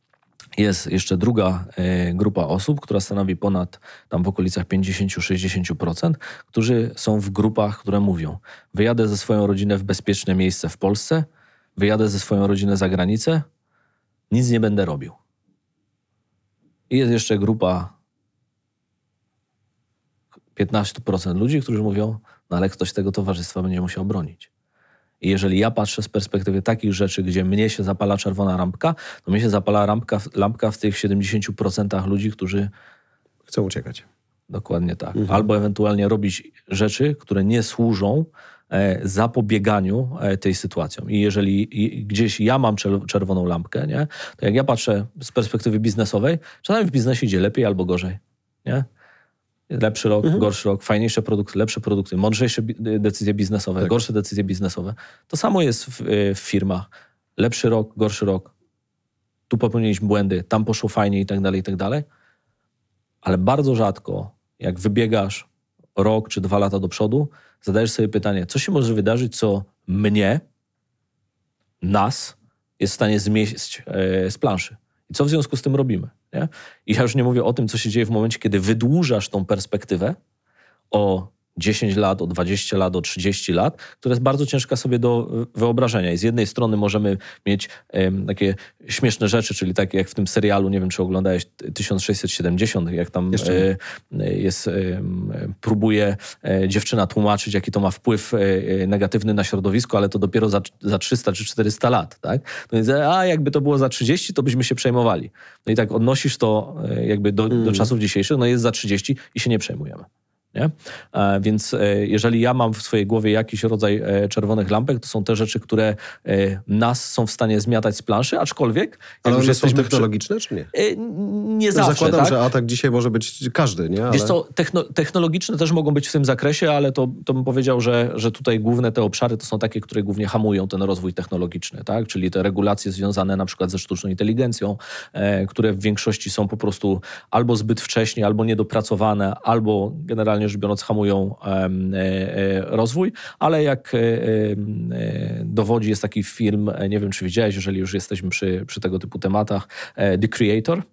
Jest jeszcze druga e, grupa osób, która stanowi ponad tam w okolicach 50-60%, którzy są w grupach, które mówią: wyjadę ze swoją rodzinę w bezpieczne miejsce w Polsce, wyjadę ze swoją rodzinę za granicę, nic nie będę robił. I jest jeszcze grupa 15% ludzi, którzy mówią: no ale ktoś tego towarzystwa będzie musiał bronić. I jeżeli ja patrzę z perspektywy takich rzeczy, gdzie mnie się zapala czerwona lampka, to mnie się zapala lampka, lampka w tych 70% ludzi, którzy chcą uciekać. Dokładnie tak. Mhm. Albo ewentualnie robić rzeczy, które nie służą e, zapobieganiu e, tej sytuacjom. I jeżeli gdzieś ja mam czerwoną lampkę, nie, to jak ja patrzę z perspektywy biznesowej, czasami w biznesie idzie lepiej albo gorzej. Nie? Lepszy rok, mhm. gorszy rok, fajniejsze produkty, lepsze produkty, mądrzejsze decyzje biznesowe, tak. gorsze decyzje biznesowe. To samo jest w, y, w firmach. Lepszy rok, gorszy rok. Tu popełniliśmy błędy, tam poszło fajnie i tak dalej, i tak dalej. Ale bardzo rzadko, jak wybiegasz rok czy dwa lata do przodu, zadajesz sobie pytanie, co się może wydarzyć, co mnie, nas jest w stanie zmieść e, z planszy. I co w związku z tym robimy? Nie? I ja już nie mówię o tym, co się dzieje w momencie, kiedy wydłużasz tą perspektywę o 10 lat, o 20 lat, o 30 lat, które jest bardzo ciężka sobie do wyobrażenia. I z jednej strony możemy mieć um, takie śmieszne rzeczy, czyli takie jak w tym serialu, nie wiem czy oglądałeś 1670, jak tam e, jest, e, próbuje e, dziewczyna tłumaczyć, jaki to ma wpływ e, negatywny na środowisko, ale to dopiero za, za 300 czy 400 lat, tak? No a jakby to było za 30, to byśmy się przejmowali. No i tak odnosisz to e, jakby do, do mm. czasów dzisiejszych, no jest za 30 i się nie przejmujemy. Nie? E, więc e, jeżeli ja mam w swojej głowie jakiś rodzaj e, czerwonych lampek, to są te rzeczy, które nas są w stanie zmiatać z planszy, aczkolwiek... Ale one są technologiczne, przy... czy nie? Nie zawsze, Zakładam, tak? że atak dzisiaj może być każdy, nie? Ale... Wiesz co, techno technologiczne też mogą być w tym zakresie, ale to, to bym powiedział, że, że tutaj główne te obszary to są takie, które głównie hamują ten rozwój technologiczny, tak? Czyli te regulacje związane na przykład ze sztuczną inteligencją, e, które w większości są po prostu albo zbyt wcześnie, albo niedopracowane, albo generalnie generalnie rzecz biorąc hamują e, e, rozwój, ale jak e, dowodzi jest taki film, nie wiem czy widziałeś, jeżeli już jesteśmy przy, przy tego typu tematach, The Creator.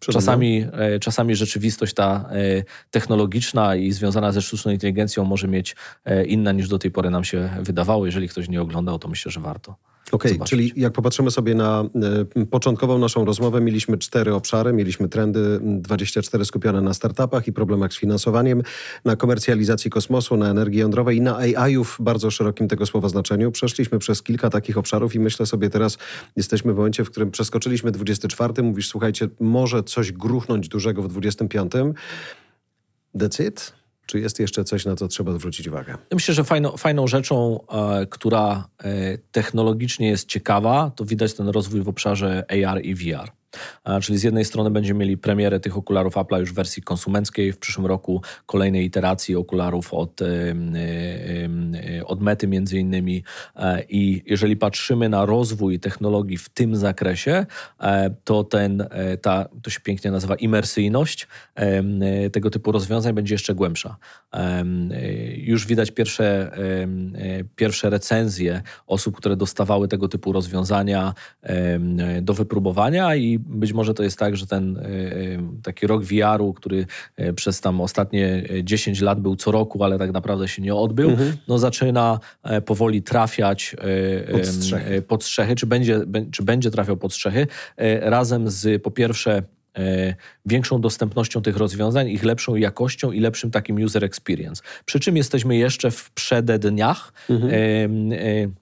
Czasami, czasami rzeczywistość ta technologiczna i związana ze sztuczną inteligencją może mieć inna niż do tej pory nam się wydawało. Jeżeli ktoś nie oglądał, to myślę, że warto. Okej, okay, czyli jak popatrzymy sobie na y, początkową naszą rozmowę, mieliśmy cztery obszary, mieliśmy trendy 24 skupione na startupach i problemach z finansowaniem, na komercjalizacji kosmosu, na energii jądrowej i na AI-ów w bardzo szerokim tego słowa znaczeniu. Przeszliśmy przez kilka takich obszarów i myślę sobie teraz, jesteśmy w momencie, w którym przeskoczyliśmy 24, mówisz, słuchajcie, może coś gruchnąć dużego w 25. That's it? Czy jest jeszcze coś, na co trzeba zwrócić uwagę? Myślę, że fajną, fajną rzeczą, e, która e, technologicznie jest ciekawa, to widać ten rozwój w obszarze AR i VR. Czyli z jednej strony będziemy mieli premierę tych okularów Apple'a już w wersji konsumenckiej, w przyszłym roku kolejnej iteracji okularów od, od Mety między innymi e, i jeżeli patrzymy na rozwój technologii w tym zakresie, e, to ten, e, ta, to się pięknie nazywa imersyjność tego typu rozwiązań będzie jeszcze głębsza. Już widać pierwsze, pierwsze recenzje osób, które dostawały tego typu rozwiązania do wypróbowania i być może to jest tak, że ten e, e, taki rok VR-u, który e, przez tam ostatnie 10 lat był co roku, ale tak naprawdę się nie odbył, mhm. no zaczyna powoli trafiać pod strzechy. pod strzechy, czy będzie, czy będzie trafiał pod strzechy, razem z po pierwsze większą dostępnością tych rozwiązań, ich lepszą jakością i lepszym takim user experience. Przy czym jesteśmy jeszcze w przededniach mhm e,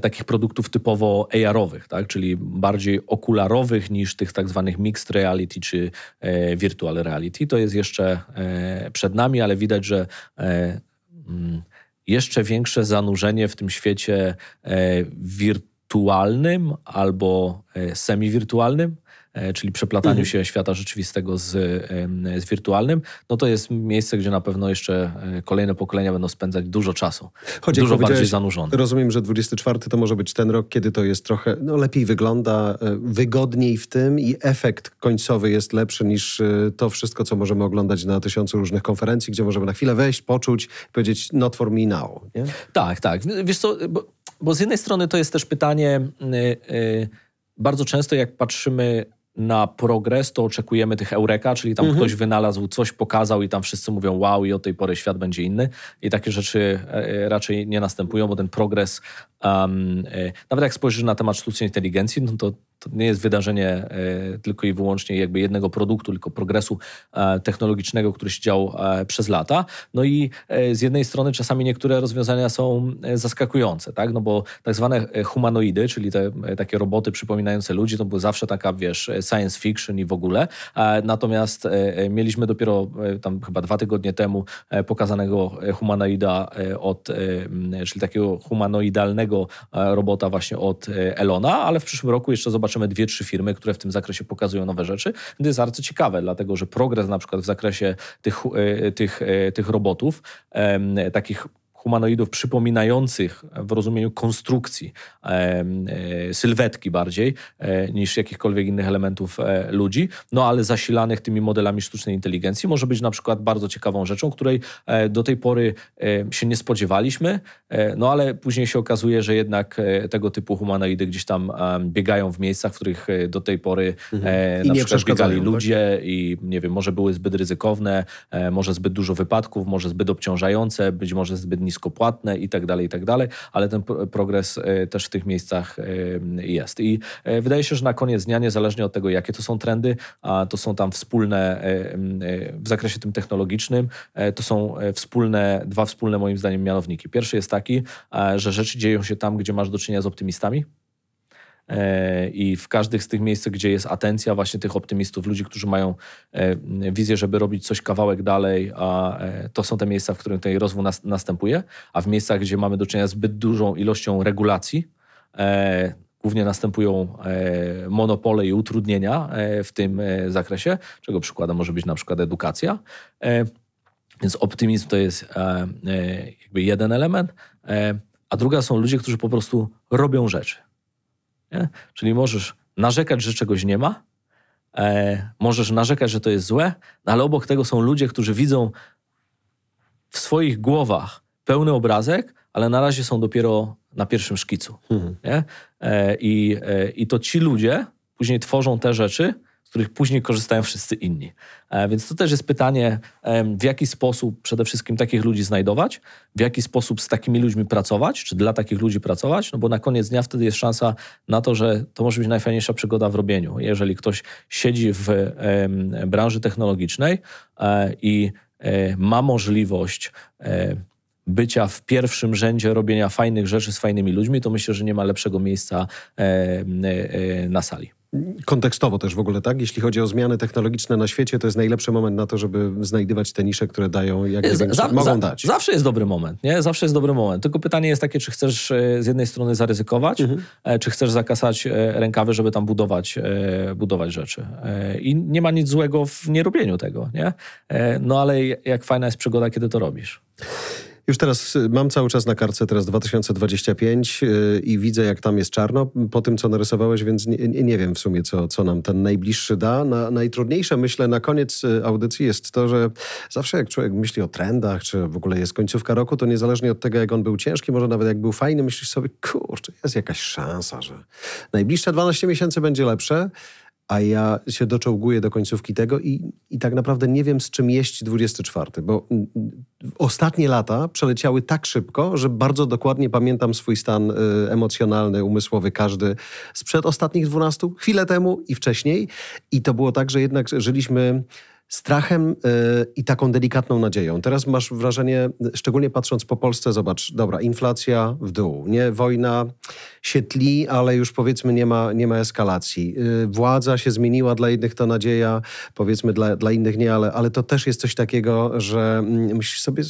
takich produktów typowo AR-owych, tak? czyli bardziej okularowych niż tych tak zwanych mixed reality czy e, virtual reality. To jest jeszcze e, przed nami, ale widać, że mm, jeszcze większe zanurzenie w tym świecie wirtualnym albo semi-wirtualnym E, czyli przeplataniu mhm. się świata rzeczywistego z, z wirtualnym, no to jest miejsce, gdzie na pewno jeszcze e, kolejne pokolenia będą spędzać dużo czasu. Choć dużo bardziej zanurzone. Rozumiem, że 24 to może być ten rok, kiedy to jest trochę no, lepiej wygląda, e, wygodniej w tym i efekt końcowy jest lepszy niż to wszystko, co możemy oglądać na tysiącu różnych konferencji, gdzie możemy na chwilę wejść, poczuć, powiedzieć not for me now. Nie? Tak, tak. Wiesz co, bo, bo z jednej strony to jest też pytanie, yy, yy, bardzo często jak patrzymy na progres, to oczekujemy tych eureka, czyli tam mhm. ktoś wynalazł, coś pokazał i tam wszyscy mówią wow i od tej pory świat będzie inny. I takie rzeczy e, raczej nie następują, bo ten progres, um, nawet jak spojrzysz na temat sztucznej inteligencji, no to to nie jest wydarzenie e, tylko i wyłącznie jakby jednego produktu, tylko progresu e, technologicznego, który się dział e, przez lata. No i z jednej strony czasami niektóre rozwiązania są zaskakujące, tak? No bo tak zwane humanoidy, czyli te takie roboty przypominające ludzi, to były zawsze taka, wiesz, science fiction i w ogóle. Natomiast mieliśmy dopiero tam chyba dwa tygodnie temu pokazanego humanoida od, czyli takiego humanoidalnego robota właśnie od Elona, ale w przyszłym roku jeszcze zobaczymy dwie, trzy firmy, które w tym zakresie pokazują nowe rzeczy. To jest bardzo ciekawe, dlatego że progres na przykład w zakresie tych, e, tych, e, tych robotów, takich humanoidów przypominających w rozumieniu konstrukcji, e, sylwetki bardziej, e, niż jakichkolwiek innych elementów e, ludzi, no ale zasilanych tymi modelami sztucznej inteligencji może być na przykład bardzo ciekawą rzeczą, której do tej pory się nie spodziewaliśmy, no ale później się okazuje, że jednak tego typu humanoidy gdzieś tam biegają w miejscach, w których do tej pory mhm. na przykład biegali tak? ludzie tak? i nie wiem, może były zbyt ryzykowne, może zbyt dużo wypadków, może zbyt obciążające, być może zbyt niskopłatne i tak dalej, i tak dalej, ale ten progres e, też w tych miejscach e, jest. I e, wydaje się, że na koniec dnia, niezależnie od tego, jakie to są trendy, a to są tam wspólne w zakresie tym technologicznym, to są wspólne, dwa wspólne moim zdaniem mianowniki. Pierwszy jest taki, że rzeczy dzieją się tam, gdzie masz do czynienia z optymistami, I w każdych z tych miejsc, gdzie jest atencja właśnie tych optymistów, ludzi, którzy mają e, wizję, żeby robić coś kawałek dalej, a e, to są te miejsca, w których ten rozwój następuje, a w miejscach, gdzie mamy do czynienia z zbyt dużą ilością regulacji, głównie następują monopole i utrudnienia w tym zakresie, czego przykładem może być na przykład edukacja. Więc optymizm to jest jakby jeden element, a druga są ludzie, którzy po prostu robią rzeczy. Nie? Czyli możesz narzekać, że czegoś nie ma, e, możesz narzekać, że to jest złe, no ale obok tego są ludzie, którzy widzą w swoich głowach pełny obrazek, ale na razie są dopiero na pierwszym szkicu. Mhm. Nie? E, i, e, I to ci ludzie później tworzą te rzeczy, z których później korzystają wszyscy inni. E, więc to też jest pytanie, w jaki sposób przede wszystkim takich ludzi znajdować, w jaki sposób z takimi ludźmi pracować, czy dla takich ludzi pracować, no bo na koniec dnia wtedy jest szansa na to, że to może być najfajniejsza przygoda w robieniu. Jeżeli ktoś siedzi w branży technologicznej e, i e, ma możliwość bycia w pierwszym rzędzie robienia fajnych rzeczy z fajnymi ludźmi, to myślę, że nie ma lepszego miejsca na sali. Kontekstowo też w ogóle, tak? Jeśli chodzi o zmiany technologiczne na świecie, to jest najlepszy moment na to, żeby znajdywać te nisze, które dają, jak gdyby, za- mogą za- dać. Zawsze jest dobry moment, nie? Zawsze jest dobry moment. Tylko pytanie jest takie, czy chcesz e, z jednej strony zaryzykować, Mhm. e, czy chcesz zakasać e, rękawy, żeby tam budować, budować rzeczy. I nie ma nic złego w nierobieniu tego, nie? No ale jak fajna jest przygoda, kiedy to robisz. Już teraz y, mam cały czas na kartce teraz 2025 y, i widzę, jak tam jest czarno po tym, co narysowałeś, więc nie, nie wiem w sumie, co, co nam ten najbliższy da. Na, najtrudniejsze, myślę, na koniec y, audycji jest to, że zawsze jak człowiek myśli o trendach, czy w ogóle jest końcówka roku, to niezależnie od tego, jak on był ciężki, może nawet jak był fajny, myślisz sobie, kurczę, jest jakaś szansa, że najbliższe 12 miesięcy będzie lepsze. A ja się doczołguję do końcówki tego i, i tak naprawdę nie wiem, z czym jeść 24, bo mm, mm, ostatnie lata przeleciały tak szybko, że bardzo dokładnie pamiętam swój stan y, emocjonalny, umysłowy, każdy sprzed ostatnich 12, chwilę temu i wcześniej. I to było tak, że jednak żyliśmy strachem y, i taką delikatną nadzieją. Teraz masz wrażenie, szczególnie patrząc po Polsce, zobacz, dobra, inflacja w dół, nie? Wojna się tli, ale już powiedzmy nie ma, nie ma eskalacji. Y, Władza się zmieniła, dla jednych to nadzieja, powiedzmy dla, dla innych nie, ale, ale to też jest coś takiego, że mm, myślisz sobie,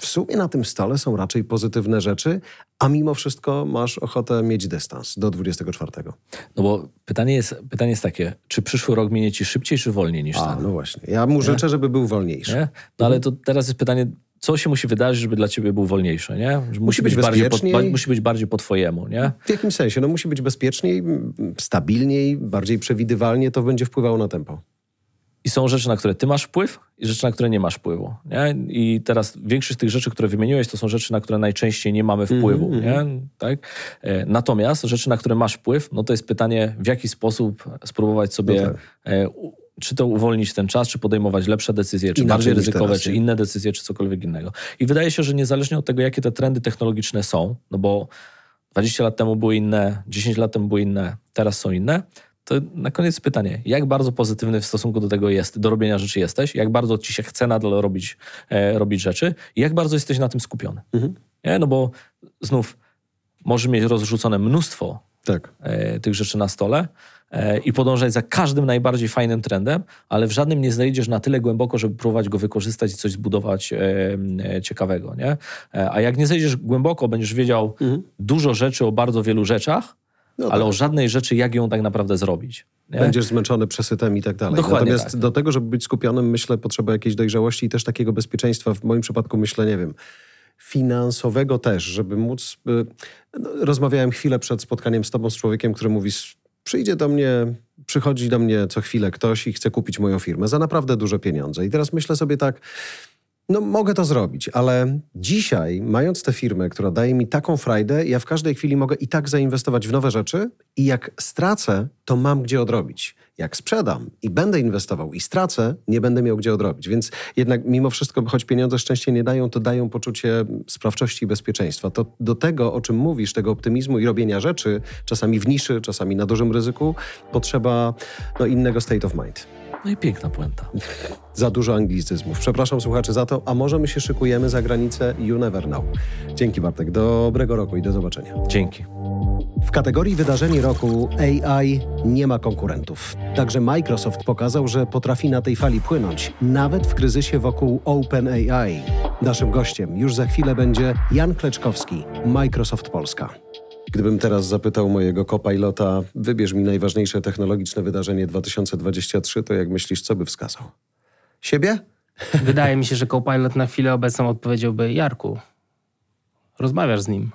w sumie na tym stole są raczej pozytywne rzeczy, a mimo wszystko masz ochotę mieć dystans do 24. No bo pytanie jest, pytanie jest takie, czy przyszły rok minie ci szybciej, czy wolniej niż A, ten? no właśnie. Ja mu życzę, żeby był wolniejszy. Nie? No ale to teraz jest pytanie, co się musi wydarzyć, żeby dla ciebie był wolniejszy, nie? Że Musi, być bardziej po, ba- musi być bardziej po twojemu, nie? W jakim sensie? No musi być bezpieczniej, stabilniej, bardziej przewidywalnie, to będzie wpływało na tempo. I są rzeczy, na które ty masz wpływ i rzeczy, na które nie masz wpływu. Nie? I teraz większość z tych rzeczy, które wymieniłeś, to są rzeczy, na które najczęściej nie mamy wpływu. nie? Tak? E, Natomiast rzeczy, na które masz wpływ, no to jest pytanie, w jaki sposób spróbować sobie, No tak. e, czy to uwolnić ten czas, czy podejmować lepsze decyzje, czy Inaczej bardziej ryzykowe, teraz, czy inne decyzje, czy cokolwiek innego. I wydaje się, że niezależnie od tego, jakie te trendy technologiczne są, no bo 20 lat temu były inne, 10 lat temu były inne, teraz są inne, to na koniec pytanie, jak bardzo pozytywny w stosunku do tego jest, do robienia rzeczy jesteś, jak bardzo ci się chce nadal robić, e, robić rzeczy i jak bardzo jesteś na tym skupiony. Nie? No bo znów możesz mieć rozrzucone mnóstwo Tak. e, tych rzeczy na stole e, i podążać za każdym najbardziej fajnym trendem, ale w żadnym nie znajdziesz na tyle głęboko, żeby próbować go wykorzystać i coś zbudować e, e, ciekawego. Nie? E, a jak nie zejdziesz głęboko, będziesz wiedział dużo rzeczy o bardzo wielu rzeczach, No ale tak. o żadnej rzeczy, jak ją tak naprawdę zrobić. Nie? Będziesz zmęczony przesytem i tak dalej. Dokładnie Natomiast tak. do tego, żeby być skupionym, myślę, potrzeba jakiejś dojrzałości i też takiego bezpieczeństwa. W moim przypadku myślę, nie wiem, finansowego też, żeby móc... y, No, rozmawiałem chwilę przed spotkaniem z tobą, z człowiekiem, który mówi, "S- przyjdzie do mnie, przychodzi do mnie co chwilę ktoś i chce kupić moją firmę za naprawdę duże pieniądze. I teraz myślę sobie tak, no mogę to zrobić, ale dzisiaj, mając tę firmę, która daje mi taką frajdę, ja w każdej chwili mogę i tak zainwestować w nowe rzeczy i jak stracę, to mam gdzie odrobić. Jak sprzedam i będę inwestował i stracę, nie będę miał gdzie odrobić. Więc jednak mimo wszystko, choć pieniądze szczęście nie dają, to dają poczucie sprawczości i bezpieczeństwa. To do tego, o czym mówisz, tego optymizmu i robienia rzeczy, czasami w niszy, czasami na dużym ryzyku, potrzeba no, innego state of mind. No i piękna puenta. Za dużo anglicyzmów. Przepraszam słuchaczy za to, a może my się szykujemy za granicę You Never Know. Dzięki Bartek, dobrego roku i do zobaczenia. Dzięki. W kategorii wydarzeń roku AI nie ma konkurentów. Także Microsoft pokazał, że potrafi na tej fali płynąć, nawet w kryzysie wokół OpenAI. Naszym gościem już za chwilę będzie Jan Kleczkowski, Microsoft Polska. Gdybym teraz zapytał mojego kopilota, wybierz mi najważniejsze technologiczne wydarzenie 2023, to jak myślisz, co by wskazał? Siebie? [LAUGHS] Wydaje mi się, że Copilot na chwilę obecną odpowiedziałby Jarku, rozmawiasz z nim.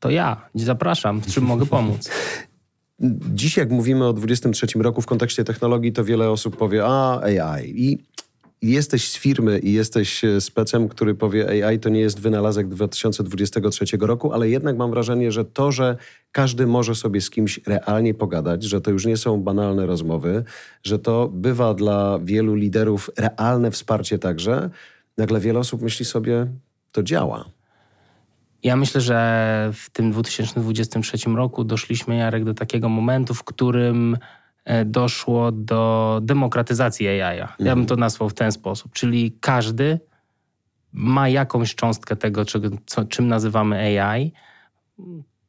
To ja, zapraszam, w czym mogę pomóc? [LAUGHS] Dziś, jak mówimy o 23 roku w kontekście technologii, to wiele osób powie, a AI. I jesteś z firmy i jesteś e, specem, który powie, AI to nie jest wynalazek 2023 roku, ale jednak mam wrażenie, że to, że każdy może sobie z kimś realnie pogadać, że to już nie są banalne rozmowy, że to bywa dla wielu liderów realne wsparcie także, nagle wiele osób myśli sobie, to działa. Ja myślę, że w tym 2023 roku doszliśmy, Jarek, do takiego momentu, w którym doszło do demokratyzacji AI. -a. Ja bym to nazwał w ten sposób. Czyli każdy ma jakąś cząstkę tego, co, czym nazywamy AI.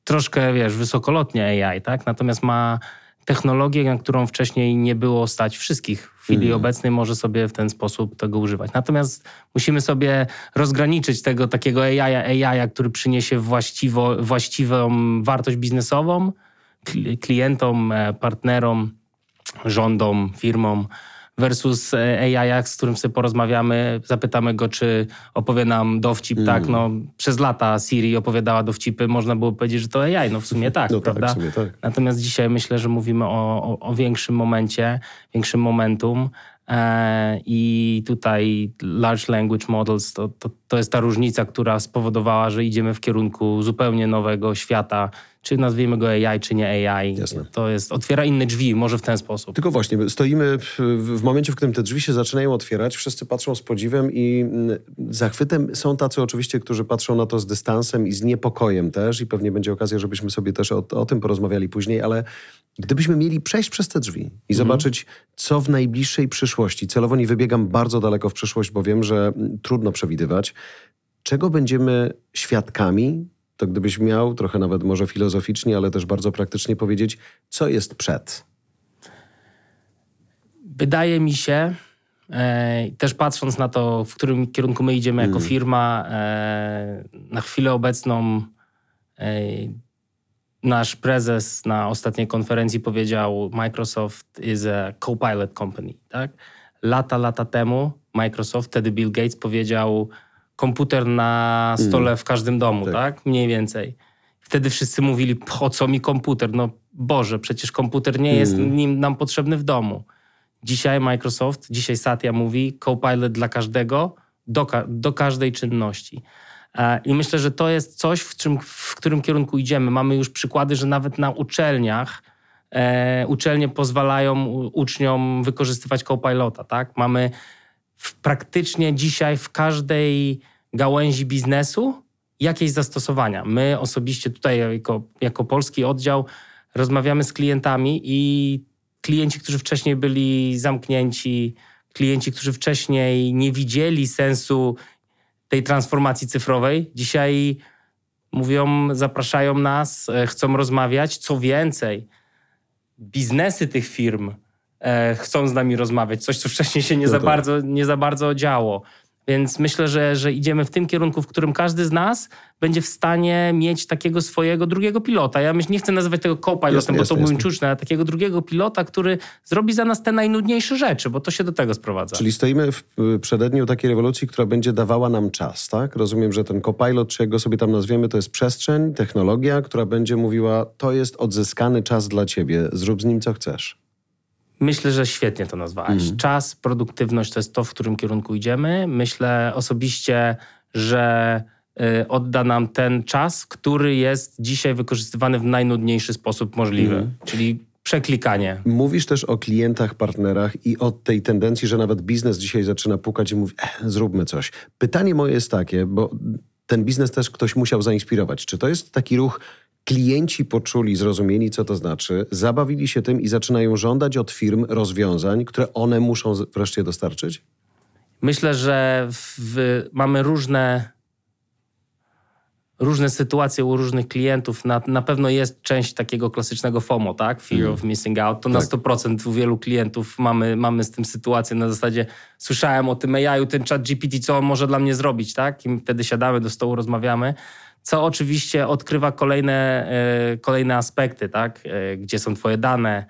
Troszkę, wiesz, wysokolotnie AI, tak? Natomiast ma technologię, na którą wcześniej nie było stać wszystkich. W chwili Mhm. obecnej może sobie w ten sposób tego używać. Natomiast musimy sobie rozgraniczyć tego takiego AI, AI który przyniesie właściwo, właściwą wartość biznesową kli- klientom, e, partnerom, rządom, firmom versus e, AI, z którym sobie porozmawiamy, zapytamy go, czy opowie nam dowcip, tak, no przez lata Siri opowiadała dowcipy, można było powiedzieć, że to AI, no w sumie tak, [LAUGHS] No tak, prawda? w sumie tak. Natomiast dzisiaj myślę, że mówimy o, o, o większym momencie, większym momentum e, i tutaj large language models to, to, to jest ta różnica, która spowodowała, że idziemy w kierunku zupełnie nowego świata, czy nazwijmy go AI, czy nie AI. Jasne. To jest, otwiera inne drzwi, może w ten sposób. Tylko właśnie, stoimy w, w momencie, w którym te drzwi się zaczynają otwierać, wszyscy patrzą z podziwem i mm, zachwytem. Są tacy oczywiście, którzy patrzą na to z dystansem i z niepokojem też i pewnie będzie okazja, żebyśmy sobie też o, o tym porozmawiali później, ale gdybyśmy mieli przejść przez te drzwi i zobaczyć, co w najbliższej przyszłości, celowo nie wybiegam bardzo daleko w przyszłość, bo wiem, że mm, trudno przewidywać, czego będziemy świadkami, to gdybyś miał trochę nawet może filozoficznie, ale też bardzo praktycznie powiedzieć, co jest przed. Wydaje mi się, e, też patrząc na to, w którym kierunku my idziemy jako firma, e, na chwilę obecną e, nasz prezes na ostatniej konferencji powiedział Microsoft is a co-pilot company. Tak? Lata, lata temu Microsoft, wtedy Bill Gates powiedział komputer na stole w każdym domu, Tak. tak? Mniej więcej. Wtedy wszyscy mówili, po co mi komputer? No Boże, przecież komputer nie jest nim nam potrzebny w domu. Dzisiaj Microsoft, dzisiaj Satya mówi Copilot dla każdego, do, do każdej czynności. E, I myślę, że to jest coś, w, czym, w którym kierunku idziemy. Mamy już przykłady, że nawet na uczelniach e, uczelnie pozwalają uczniom wykorzystywać Copilota. Tak? Mamy w, praktycznie dzisiaj w każdej gałęzi biznesu jakieś zastosowania. My osobiście tutaj jako, jako polski oddział rozmawiamy z klientami i klienci, którzy wcześniej byli zamknięci, klienci, którzy wcześniej nie widzieli sensu tej transformacji cyfrowej, dzisiaj mówią, zapraszają nas, e, chcą rozmawiać. Co więcej, biznesy tych firm chcą z nami rozmawiać, coś, co wcześniej się nie, No za, tak. bardzo, nie za bardzo działo. Więc myślę, że, że idziemy w tym kierunku, w którym każdy z nas będzie w stanie mieć takiego swojego drugiego pilota. Ja myśl, nie chcę nazywać tego co-pilotem, bo to mój jasne. czuczne, ale takiego drugiego pilota, który zrobi za nas te najnudniejsze rzeczy, bo to się do tego sprowadza. Czyli stoimy w y, przededniu takiej rewolucji, która będzie dawała nam czas, tak? Rozumiem, że ten copilot, czy jak go sobie tam nazwiemy, to jest przestrzeń, technologia, która będzie mówiła, to jest odzyskany czas dla ciebie, zrób z nim co chcesz. Myślę, że świetnie to nazwałeś. Czas, produktywność to jest to, w którym kierunku idziemy. Myślę osobiście, że y, odda nam ten czas, który jest dzisiaj wykorzystywany w najnudniejszy sposób możliwy, czyli przeklikanie. Mówisz też o klientach, partnerach i o tej tendencji, że nawet biznes dzisiaj zaczyna pukać i mówi, eh, zróbmy coś. Pytanie moje jest takie, bo ten biznes też ktoś musiał zainspirować. Czy to jest taki ruch, klienci poczuli, zrozumieli, co to znaczy, zabawili się tym i zaczynają żądać od firm rozwiązań, które one muszą wreszcie dostarczyć? Myślę, że w, mamy różne, różne sytuacje u różnych klientów. Na, na pewno jest część takiego klasycznego FOMO, tak? Fear of missing out. To na 100% u wielu klientów mamy, mamy z tym sytuację na zasadzie słyszałem o tym AI-u, ten chat GPT, co on może dla mnie zrobić, tak? I wtedy siadamy do stołu, rozmawiamy. Co oczywiście odkrywa kolejne, e, kolejne aspekty, tak? E, gdzie są twoje dane,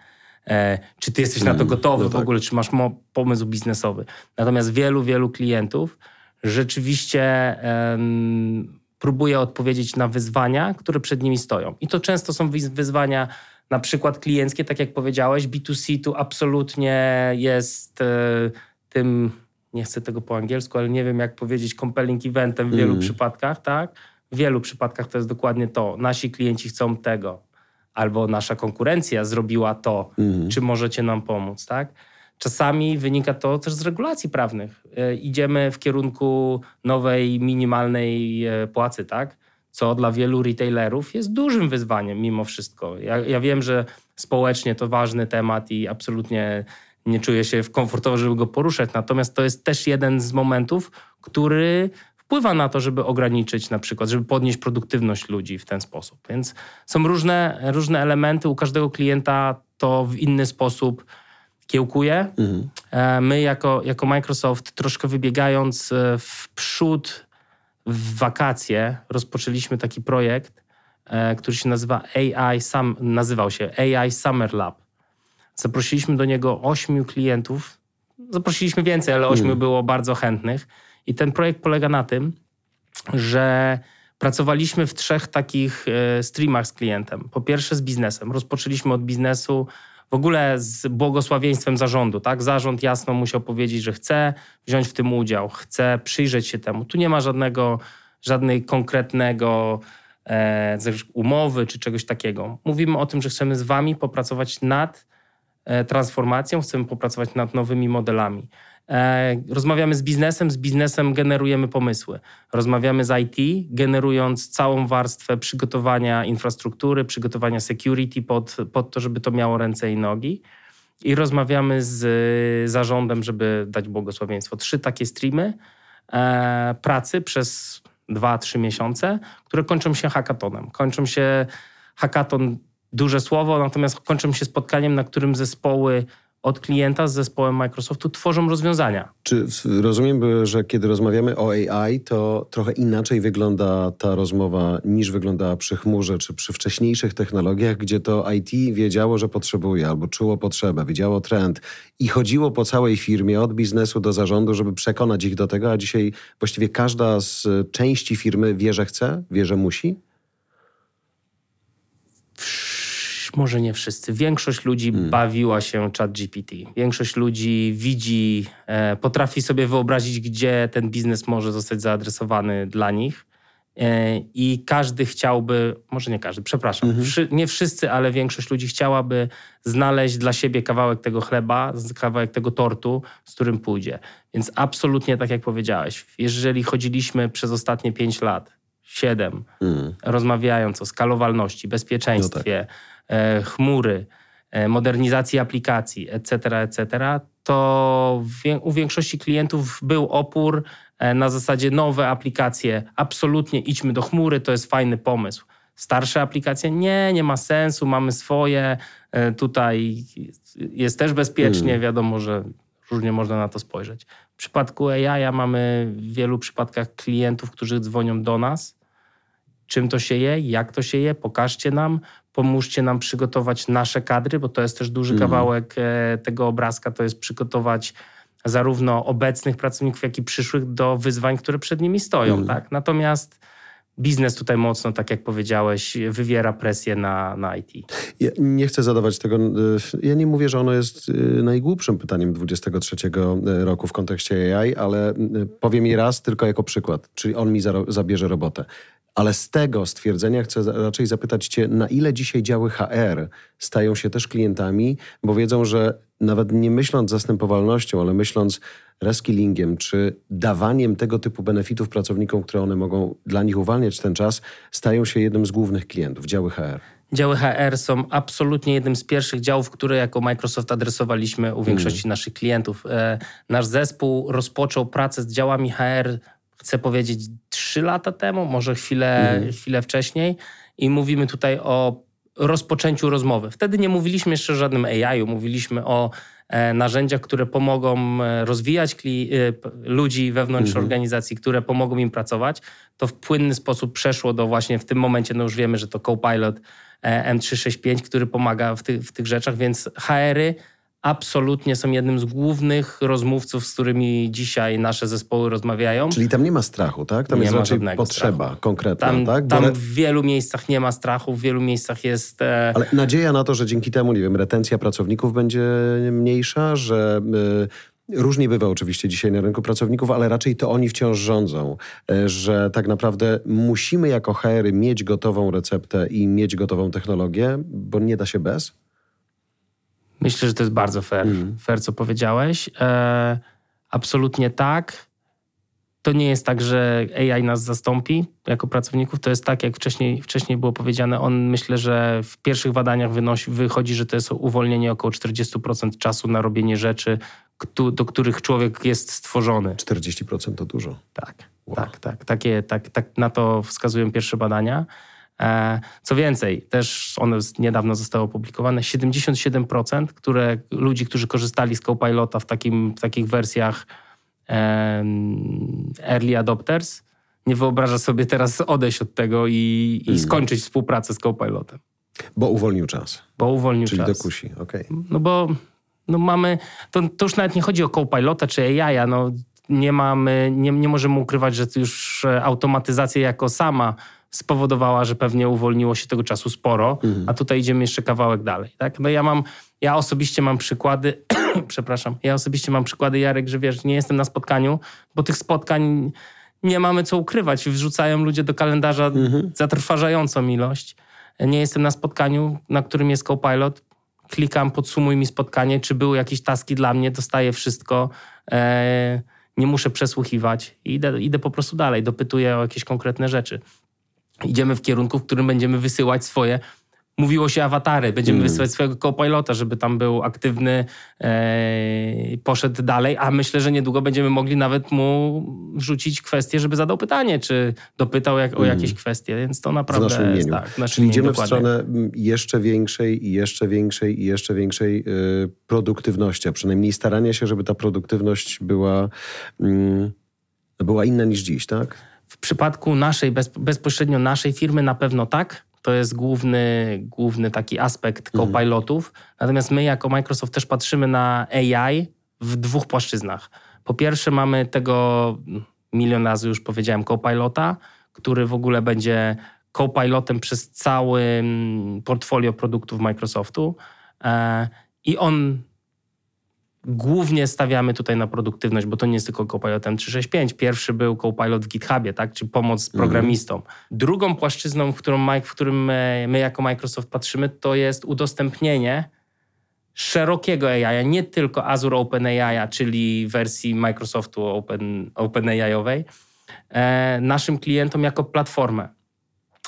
e, czy ty jesteś na to gotowy no w tak. ogóle, czy masz pomysł biznesowy. Natomiast wielu, wielu klientów rzeczywiście próbuje odpowiedzieć na wyzwania, które przed nimi stoją. I to często są wyz- wyzwania na przykład klienckie, tak jak powiedziałeś, B2C tu absolutnie jest tym, nie chcę tego po angielsku, ale nie wiem jak powiedzieć, compelling eventem w wielu przypadkach, tak? W wielu przypadkach to jest dokładnie to. Nasi klienci chcą tego, albo nasza konkurencja zrobiła to, czy możecie nam pomóc, tak? Czasami wynika to też z regulacji prawnych. E, idziemy w kierunku nowej minimalnej e, płacy, tak? Co dla wielu retailerów jest dużym wyzwaniem mimo wszystko. Ja, ja wiem, że społecznie to ważny temat i absolutnie nie czuję się komfortowo, żeby go poruszać. Natomiast to jest też jeden z momentów, który wpływa na to, żeby ograniczyć na przykład, żeby podnieść produktywność ludzi w ten sposób. Więc są różne, różne elementy, u każdego klienta to w inny sposób kiełkuje. Mhm. My jako, jako Microsoft troszkę wybiegając e, w przód w wakacje rozpoczęliśmy taki projekt, e, który się nazywa AI, sam, nazywał się AI Summer Lab. Zaprosiliśmy do niego ośmiu klientów. Zaprosiliśmy więcej, ale ośmiu mm. było bardzo chętnych. I ten projekt polega na tym, że pracowaliśmy w trzech takich e, streamach z klientem. Po pierwsze z biznesem. Rozpoczęliśmy od biznesu w ogóle z błogosławieństwem zarządu. Tak? Zarząd jasno musiał powiedzieć, że chce wziąć w tym udział, chce przyjrzeć się temu. Tu nie ma żadnego, żadnej konkretnego e, umowy czy czegoś takiego. Mówimy o tym, że chcemy z wami popracować nad e, transformacją, chcemy popracować nad nowymi modelami. E, rozmawiamy z biznesem, z biznesem generujemy pomysły. Rozmawiamy z IT, generując całą warstwę przygotowania infrastruktury, przygotowania security pod, pod to, żeby to miało ręce i nogi. I rozmawiamy z zarządem, żeby dać błogosławieństwo. Trzy takie streamy e, pracy przez dwa, trzy miesiące, które kończą się hackatonem. Kończą się hackaton, duże słowo, natomiast kończą się spotkaniem, na którym zespoły od klienta z zespołem Microsoftu tworzą rozwiązania. Czy rozumiem, że kiedy rozmawiamy o AI, to trochę inaczej wygląda ta rozmowa niż wyglądała przy chmurze czy przy wcześniejszych technologiach, gdzie to IT wiedziało, że potrzebuje albo czuło potrzebę, widziało trend i chodziło po całej firmie od biznesu do zarządu, żeby przekonać ich do tego, a dzisiaj właściwie każda z części firmy wie, że chce, wie, że musi? Może nie wszyscy, większość ludzi hmm. bawiła się chat GPT. Większość ludzi widzi, e, potrafi sobie wyobrazić, gdzie ten biznes może zostać zaadresowany dla nich. E, I każdy chciałby, może nie każdy, przepraszam, mhm. wszy, nie wszyscy, ale większość ludzi chciałaby znaleźć dla siebie kawałek tego chleba, kawałek tego tortu, z którym pójdzie. Więc absolutnie tak jak powiedziałeś, jeżeli chodziliśmy przez ostatnie pięć lat, siedem, mhm. rozmawiając o skalowalności, bezpieczeństwie, no tak E, chmury, e, modernizacji aplikacji, etc., etc., to u większości klientów był opór e, na zasadzie nowe aplikacje, absolutnie idźmy do chmury, to jest fajny pomysł. Starsze aplikacje, nie, nie ma sensu, mamy swoje, tutaj jest też bezpiecznie, hmm. wiadomo, że różnie można na to spojrzeć. W przypadku AI mamy w wielu przypadkach klientów, którzy dzwonią do nas, czym to się je, jak to się je, pokażcie nam, pomóżcie nam przygotować nasze kadry, bo to jest też duży mhm. kawałek e, tego obrazka, to jest przygotować zarówno obecnych pracowników, jak i przyszłych do wyzwań, które przed nimi stoją. Mm. Tak? Natomiast biznes tutaj mocno, tak jak powiedziałeś, wywiera presję na, na IT. Ja nie chcę zadawać tego, e, ja nie mówię, że ono jest e, najgłupszym pytaniem 23 roku w kontekście AI, ale powiem je raz tylko jako przykład, czyli on mi zabierze robotę. Ale z tego stwierdzenia chcę raczej zapytać Cię, na ile dzisiaj działy HR stają się też klientami, bo wiedzą, że nawet nie myśląc zastępowalnością, ale myśląc reskillingiem czy dawaniem tego typu benefitów pracownikom, które one mogą dla nich uwalniać ten czas, stają się jednym z głównych klientów, działy HR. Działy HR są absolutnie jednym z pierwszych działów, które jako Microsoft adresowaliśmy u większości mm. naszych klientów. E, nasz zespół rozpoczął pracę z działami HR chcę powiedzieć, trzy lata temu, może chwilę, mhm. chwilę wcześniej. I mówimy tutaj o rozpoczęciu rozmowy. Wtedy nie mówiliśmy jeszcze o żadnym AI-u, mówiliśmy o e, narzędziach, które pomogą e, rozwijać kli- e, ludzi wewnątrz mhm. organizacji, które pomogą im pracować. To w płynny sposób przeszło do właśnie w tym momencie, no już wiemy, że to Copilot M365, który pomaga w, ty- w tych rzeczach, więc HR-y absolutnie są jednym z głównych rozmówców, z którymi dzisiaj nasze zespoły rozmawiają. Czyli tam nie ma strachu, tak? Tam nie jest raczej potrzeba strachu. konkretna, tam, tak? Tam Ale... w wielu miejscach nie ma strachu, w wielu miejscach jest... E... Ale nadzieja na to, że dzięki temu, nie wiem, retencja pracowników będzie mniejsza, że... E, różnie bywa oczywiście dzisiaj na rynku pracowników, ale raczej to oni wciąż rządzą, e, że tak naprawdę musimy jako HR mieć gotową receptę i mieć gotową technologię, bo nie da się bez. Myślę, że to jest bardzo fair, mm. fair co powiedziałeś. E, absolutnie tak. To nie jest tak, że AI nas zastąpi jako pracowników. To jest tak, jak wcześniej, wcześniej było powiedziane. On myślę, że w pierwszych badaniach wynosi, wychodzi, że to jest uwolnienie około 40% czasu na robienie rzeczy, do których człowiek jest stworzony. 40% to dużo. Tak. Wow. Tak, tak, takie, tak, tak. Na to wskazują pierwsze badania. E, co więcej, też one niedawno zostały opublikowane, 77% które, ludzi, którzy korzystali z Copilota w, takim, w takich wersjach early adopters, nie wyobraża sobie teraz odejść od tego i, i hmm. skończyć współpracę z Copilotem. Bo uwolnił czas. Bo uwolnił Czyli czas. Czyli dokusi, okej. Okay. No bo no mamy, to, to już nawet nie chodzi o Copilota czy AI, no nie mamy, nie, nie możemy ukrywać, że już automatyzacja jako sama spowodowała, że pewnie uwolniło się tego czasu sporo, mhm. a tutaj idziemy jeszcze kawałek dalej. Tak? No ja mam, ja osobiście mam przykłady, [CLEARS THROAT] przepraszam, ja osobiście mam przykłady, Jarek, że wiesz, nie jestem na spotkaniu, bo tych spotkań nie mamy co ukrywać. Wrzucają ludzie do kalendarza mhm. zatrważającą ilość. Nie jestem na spotkaniu, na którym jest Copilot. Klikam, podsumuj mi spotkanie, czy były jakieś taski dla mnie, dostaję wszystko. E, nie muszę przesłuchiwać. Idę, idę po prostu dalej, dopytuję o jakieś konkretne rzeczy idziemy w kierunku, w którym będziemy wysyłać swoje mówiło się awatary. Będziemy mm. wysyłać swojego co-pilota, żeby tam był aktywny, e, poszedł dalej, a myślę, że niedługo będziemy mogli nawet mu wrzucić kwestię, żeby zadał pytanie, czy dopytał jak, mm. o jakieś kwestie, więc to naprawdę w naszym jest tak. W Czyli idziemy dokładnie. w stronę jeszcze większej i jeszcze większej i jeszcze większej y, produktywności, a przynajmniej starania się, żeby ta produktywność była, y, była inna niż dziś, tak? W przypadku naszej, bez, bezpośrednio naszej firmy na pewno tak. To jest główny, główny taki aspekt mhm. co-pilotów. Natomiast my jako Microsoft też patrzymy na AI w dwóch płaszczyznach. Po pierwsze mamy tego, milion razy już powiedziałem, co-pilota, który w ogóle będzie co-pilotem przez cały mm, portfolio produktów Microsoftu. E, I on Głównie stawiamy tutaj na produktywność, bo to nie jest tylko Copilot M365. Pierwszy był Copilot w GitHubie, tak? czy pomoc mhm. programistom. Drugą płaszczyzną, w, którą, w którym my, my jako Microsoft patrzymy, to jest udostępnienie szerokiego AI, nie tylko Azure OpenAI, czyli wersji Microsoftu Open, OpenAI-owej, e, naszym klientom jako platformę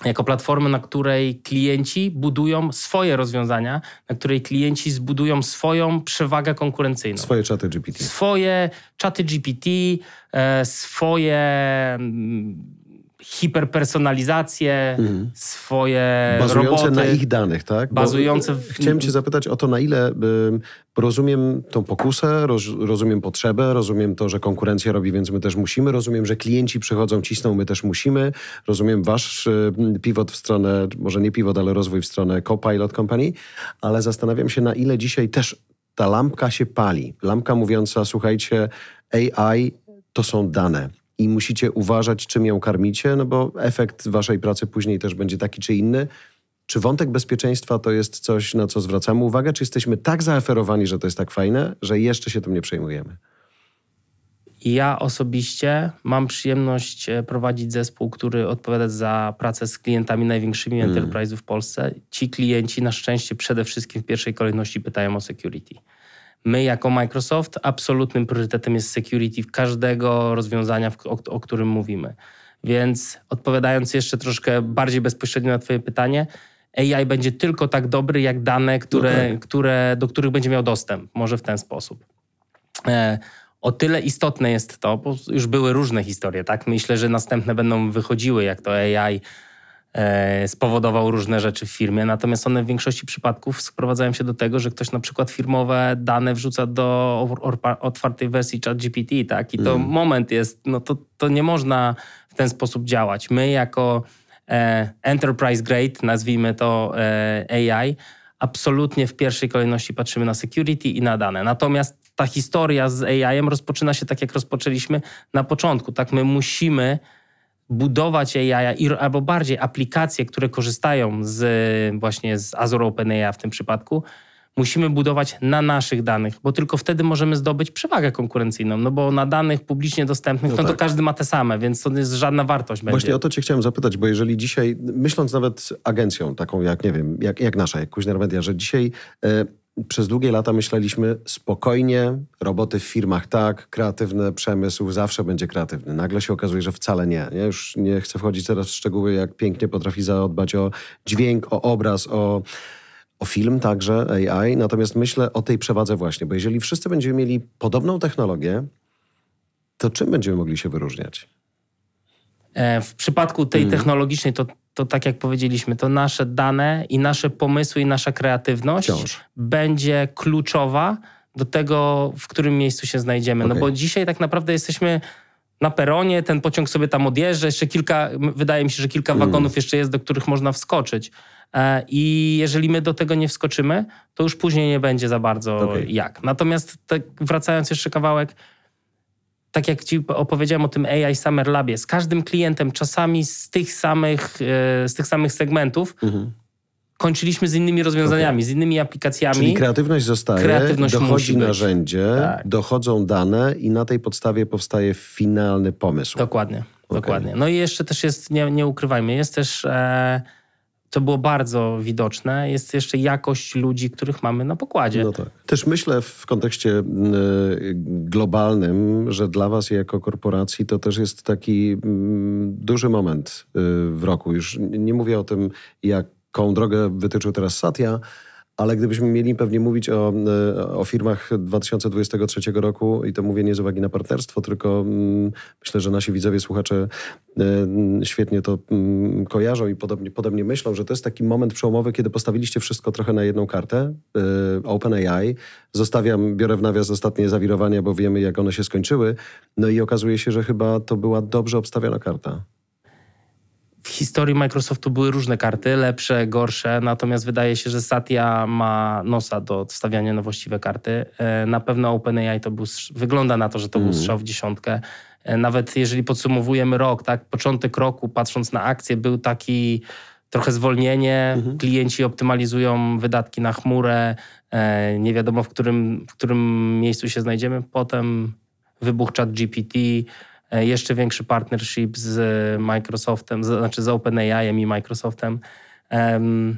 jako platformę, na której klienci budują swoje rozwiązania, na której klienci zbudują swoją przewagę konkurencyjną. Swoje czaty GPT. Swoje czaty GPT, e, swoje mm, hiperpersonalizację, mhm. swoje Bazujące roboty. na ich danych, tak? Bazujące w... Chciałem cię zapytać o to, na ile rozumiem tą pokusę, roz, rozumiem potrzebę, rozumiem to, że konkurencja robi, więc my też musimy, rozumiem, że klienci przychodzą, cisną, my też musimy, rozumiem wasz pivot w stronę, może nie pivot, ale rozwój w stronę Copilot Company, ale zastanawiam się, na ile dzisiaj też ta lampka się pali. Lampka mówiąca, słuchajcie, AI to są dane i musicie uważać, czym ją karmicie, no bo efekt waszej pracy później też będzie taki czy inny. Czy wątek bezpieczeństwa to jest coś, na co zwracamy uwagę, czy jesteśmy tak zaoferowani, że to jest tak fajne, że jeszcze się tym nie przejmujemy? Ja osobiście mam przyjemność e, prowadzić zespół, który odpowiada za pracę z klientami największymi hmm. enterprise'ów w Polsce. Ci klienci na szczęście przede wszystkim w pierwszej kolejności pytają o security. My jako Microsoft absolutnym priorytetem jest security każdego rozwiązania, o, o którym mówimy. Więc odpowiadając jeszcze troszkę bardziej bezpośrednio na Twoje pytanie, AI będzie tylko tak dobry, jak dane, które, okay. które, do których będzie miał dostęp. Może w ten sposób. E, o tyle istotne jest to, bo już były różne historie, tak? Myślę, że następne będą wychodziły, jak to AI spowodował różne rzeczy w firmie, natomiast one w większości przypadków sprowadzają się do tego, że ktoś na przykład firmowe dane wrzuca do otwartej wersji ChatGPT, tak? I to mm. moment jest, no to, to nie można w ten sposób działać. My jako e, enterprise grade, nazwijmy to e, AI, absolutnie w pierwszej kolejności patrzymy na security i na dane. Natomiast ta historia z AI-em rozpoczyna się tak, jak rozpoczęliśmy na początku, tak? My musimy budować AI albo bardziej aplikacje, które korzystają z właśnie z Azure OpenAI w tym przypadku, musimy budować na naszych danych, bo tylko wtedy możemy zdobyć przewagę konkurencyjną, no bo na danych publicznie dostępnych, no, no tak. to każdy ma te same, więc to jest żadna wartość będzie. Właśnie o to cię chciałem zapytać, bo jeżeli dzisiaj, myśląc nawet agencją taką jak, nie wiem, jak, jak nasza, jak Kuźner Media, że dzisiaj... Yy, przez długie lata myśleliśmy spokojnie, roboty w firmach tak, kreatywny przemysł zawsze będzie kreatywny. Nagle się okazuje, że wcale nie. Ja już nie chcę wchodzić teraz w szczegóły, jak pięknie potrafi zadbać o dźwięk, o obraz, o, o film także, AI. Natomiast myślę o tej przewadze właśnie, bo jeżeli wszyscy będziemy mieli podobną technologię, to czym będziemy mogli się wyróżniać? E, w przypadku tej Mhm. technologicznej to, to tak jak powiedzieliśmy, to nasze dane i nasze pomysły i nasza kreatywność Wciąż. będzie kluczowa do tego, w którym miejscu się znajdziemy. No Okej. bo dzisiaj tak naprawdę jesteśmy na peronie, ten pociąg sobie tam odjeżdża, jeszcze kilka, wydaje mi się, że kilka Mm. wagonów jeszcze jest, do których można wskoczyć. E, I jeżeli my do tego nie wskoczymy, to już później nie będzie za bardzo Okej. jak. Natomiast tak wracając jeszcze kawałek, tak jak ci opowiedziałem o tym AI Summer Labie, z każdym klientem czasami z tych samych, e, z tych samych segmentów Mhm. kończyliśmy z innymi rozwiązaniami, z innymi aplikacjami. Czyli kreatywność zostaje, Kreatywność dochodzi narzędzie, Tak. dochodzą dane i na tej podstawie powstaje finalny pomysł. Dokładnie, dokładnie. No i jeszcze też jest, nie, nie ukrywajmy, jest też, e, to było bardzo widoczne, jest jeszcze jakość ludzi, których mamy na pokładzie. No tak. Też myślę w kontekście y, globalnym, że dla was jako korporacji to też jest taki mm, duży moment y, w roku. Już nie mówię o tym, jaką drogę wytyczył teraz Satya, ale gdybyśmy mieli pewnie mówić o, y, o firmach 2023 roku, i to mówię nie z uwagi na partnerstwo, tylko mm, myślę, że nasi widzowie, słuchacze y, świetnie to mm, kojarzą i podobnie, podobnie myślą, że to jest taki moment przełomowy, kiedy postawiliście wszystko trochę na jedną kartę. Y, OpenAI. Zostawiam, biorę w nawias ostatnie zawirowania, bo wiemy, jak one się skończyły. No i okazuje się, że chyba to była dobrze obstawiona karta. Historii Microsoftu były różne karty, lepsze, gorsze, natomiast wydaje się, że Satya ma nosa do wstawiania na właściwe karty. E, Na pewno OpenAI to był, wygląda na to, że to był strzał w dziesiątkę. E, Nawet jeżeli podsumowujemy rok, tak, początek roku, patrząc na akcje, był taki trochę zwolnienie, klienci optymalizują wydatki na chmurę, e, nie wiadomo w którym, w którym miejscu się znajdziemy. Potem wybuch chat GPT, jeszcze większy partnership z Microsoftem, z, znaczy z OpenAI i Microsoftem. Em,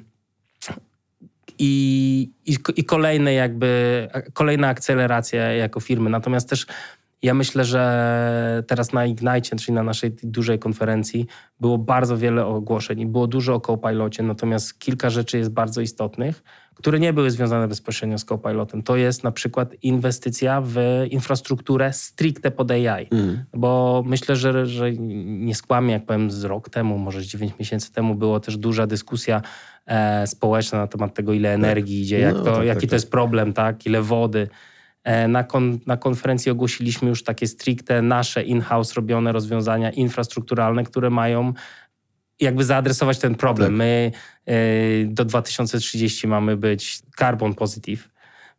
i, i, I kolejne jakby, kolejna akceleracja jako firmy. Natomiast też ja myślę, że teraz na Ignite, czyli na naszej dużej konferencji, było bardzo wiele ogłoszeń i było dużo o Copilocie, natomiast kilka rzeczy jest bardzo istotnych, które nie były związane bezpośrednio z Copilotem. To jest na przykład inwestycja w infrastrukturę stricte pod AI. Bo myślę, że, że nie skłamię, jak powiem, z rok temu, może z 9 miesięcy temu była też duża dyskusja e, społeczna na temat tego, ile energii idzie, jak No, to, tak, jaki tak, to jest problem, tak, ile wody. E, Na, kon, na konferencji ogłosiliśmy już takie stricte nasze in-house robione rozwiązania infrastrukturalne, które mają jakby zaadresować ten problem. Tak. My e, do 2030 mamy być carbon positive,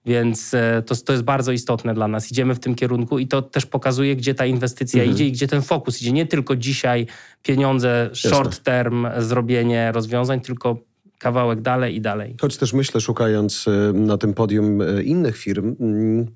więc e, to, to jest bardzo istotne dla nas. Idziemy w tym kierunku i to też pokazuje, gdzie ta inwestycja Mhm. idzie i gdzie ten fokus idzie. Nie tylko dzisiaj pieniądze, short term, zrobienie rozwiązań, tylko kawałek dalej i dalej. Choć też myślę, szukając y, na tym podium y, innych firm, mm,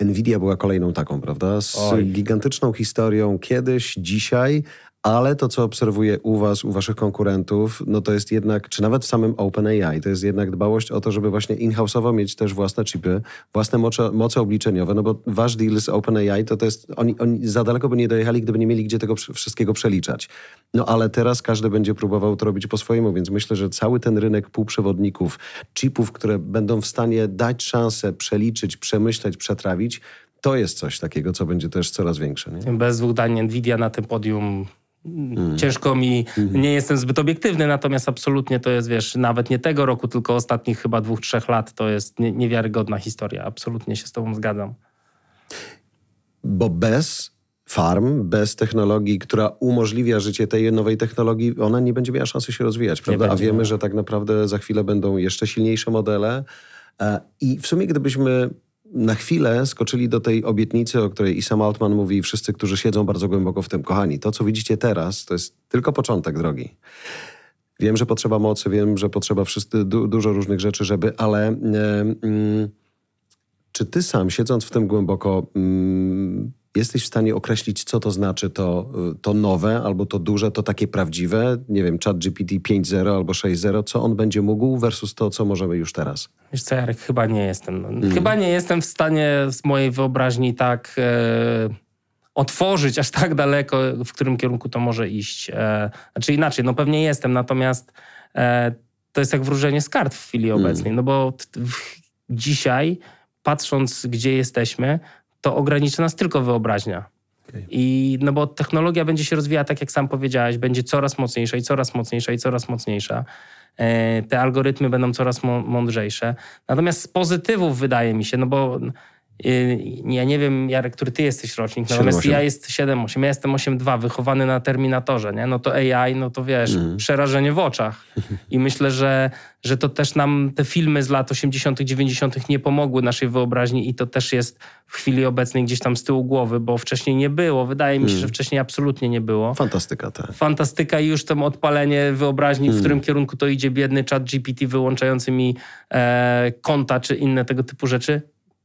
Nvidia była kolejną taką, prawda? Z Oj. gigantyczną historią kiedyś, dzisiaj, ale to, co obserwuję u was, u waszych konkurentów, no to jest jednak, czy nawet w samym OpenAI, to jest jednak dbałość o to, żeby właśnie in-house'owo mieć też własne chipy, własne moce, moce obliczeniowe, no bo wasz deal z OpenAI to, to jest, oni, oni za daleko by nie dojechali, gdyby nie mieli gdzie tego wsz- wszystkiego przeliczać. No ale teraz każdy będzie próbował to robić po swojemu, więc myślę, że cały ten rynek półprzewodników, chipów, które będą w stanie dać szansę przeliczyć, przemyśleć, przetrawić, to jest coś takiego, co będzie też coraz większe. Nie? Bez dwóch dań Nvidia na tym podium. Ciężko mi, Mhm. nie jestem zbyt obiektywny, natomiast absolutnie to jest, wiesz, nawet nie tego roku, tylko ostatnich chyba dwóch, trzech lat, to jest nie, niewiarygodna historia. Absolutnie się z tobą zgadzam. Bo bez farm, bez technologii, która umożliwia życie tej nowej technologii, ona nie będzie miała szansy się rozwijać, prawda? A wiemy, miała. że tak naprawdę za chwilę będą jeszcze silniejsze modele. E, I w sumie, gdybyśmy na chwilę skoczyli do tej obietnicy, o której i sam Altman mówi, i wszyscy, którzy siedzą bardzo głęboko w tym, kochani, to co widzicie teraz, to jest tylko początek drogi. Wiem, że potrzeba mocy, wiem, że potrzeba wszyscy, du, dużo różnych rzeczy, żeby, ale e, mm, czy ty sam, siedząc w tym głęboko, mm, jesteś w stanie określić, co to znaczy to, y, to nowe, albo to duże, to takie prawdziwe? Nie wiem, chat GPT 5.0 albo 6.0, co on będzie mógł versus to, co możemy już teraz? Wiesz co, Jarek, chyba nie jestem. Mhm. Chyba nie jestem w stanie z mojej wyobraźni tak e, otworzyć aż tak daleko, w którym kierunku to może iść. E, znaczy inaczej, no pewnie jestem, natomiast e, to jest jak wróżenie z kart w chwili Mhm. obecnej, no bo t- w, dzisiaj, patrząc gdzie jesteśmy, to ogranicza nas tylko wyobraźnia. I no bo technologia będzie się rozwijała, tak jak sam powiedziałeś, będzie coraz mocniejsza i coraz mocniejsza i coraz mocniejsza. E, te algorytmy będą coraz mądrzejsze. Natomiast z pozytywów wydaje mi się, no bo ja nie wiem, Jarek, który ty jesteś rocznik, natomiast 7, ja jest 7-8, ja jestem 8-2, wychowany na Terminatorze, nie? No to AI, no to wiesz, mm. przerażenie w oczach. I [LAUGHS] myślę, że, że to też nam te filmy z lat 80., 90. nie pomogły naszej wyobraźni i to też jest w chwili obecnej gdzieś tam z tyłu głowy, bo wcześniej nie było. Wydaje mi się, mm. że wcześniej absolutnie nie było. Fantastyka, tak. Fantastyka i już to odpalenie wyobraźni, mm. w którym kierunku to idzie biedny chat GPT wyłączający mi e, konta czy inne tego typu rzeczy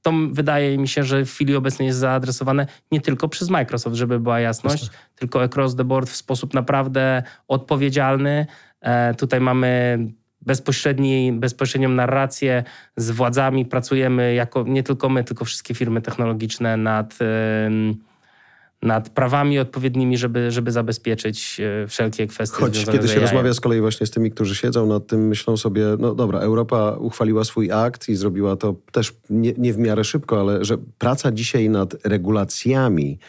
to wydaje mi się, że w chwili obecnej jest zaadresowane nie tylko przez Microsoft, żeby była jasność, Jasne. tylko across the board w sposób naprawdę odpowiedzialny. E, tutaj mamy bezpośredni, bezpośrednią narrację z władzami. Pracujemy jako nie tylko my, tylko wszystkie firmy technologiczne nad nad prawami odpowiednimi, żeby, żeby zabezpieczyć e, wszelkie kwestie. Choć kiedy się rozmawia z kolei właśnie z tymi, którzy siedzą nad tym, myślą sobie, no dobra, Europa uchwaliła swój akt i zrobiła to też nie, nie w miarę szybko, ale że praca dzisiaj nad regulacjami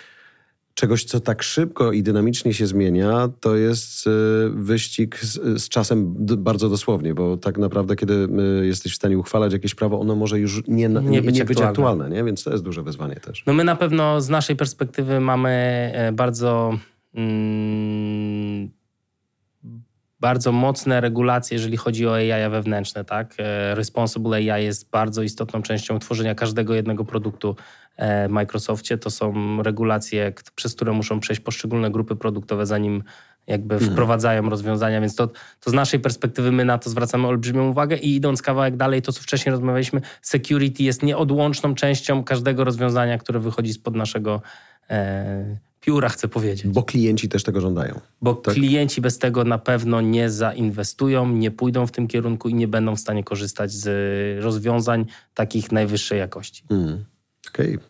czegoś, co tak szybko i dynamicznie się zmienia, to jest e, wyścig z, z, czasem bardzo dosłownie, bo tak naprawdę, kiedy jesteś w stanie uchwalać jakieś prawo, ono może już nie, nie, nie, być, nie być aktualne, nie? więc to jest duże wyzwanie też. No my na pewno z naszej perspektywy mamy e, bardzo... Mm, bardzo mocne regulacje, jeżeli chodzi o AI wewnętrzne. Tak? E, responsible AI jest bardzo istotną częścią tworzenia każdego jednego produktu Microsoftie. To są regulacje, przez które muszą przejść poszczególne grupy produktowe, zanim jakby mhm. wprowadzają rozwiązania, więc to, to z naszej perspektywy my na to zwracamy olbrzymią uwagę i idąc kawałek dalej, to co wcześniej rozmawialiśmy, security jest nieodłączną częścią każdego rozwiązania, które wychodzi spod naszego e, pióra, chcę powiedzieć. Bo klienci też tego żądają. Bo tak? klienci bez tego na pewno nie zainwestują, nie pójdą w tym kierunku i nie będą w stanie korzystać z rozwiązań takich najwyższej jakości. Mhm. Okej. Okay.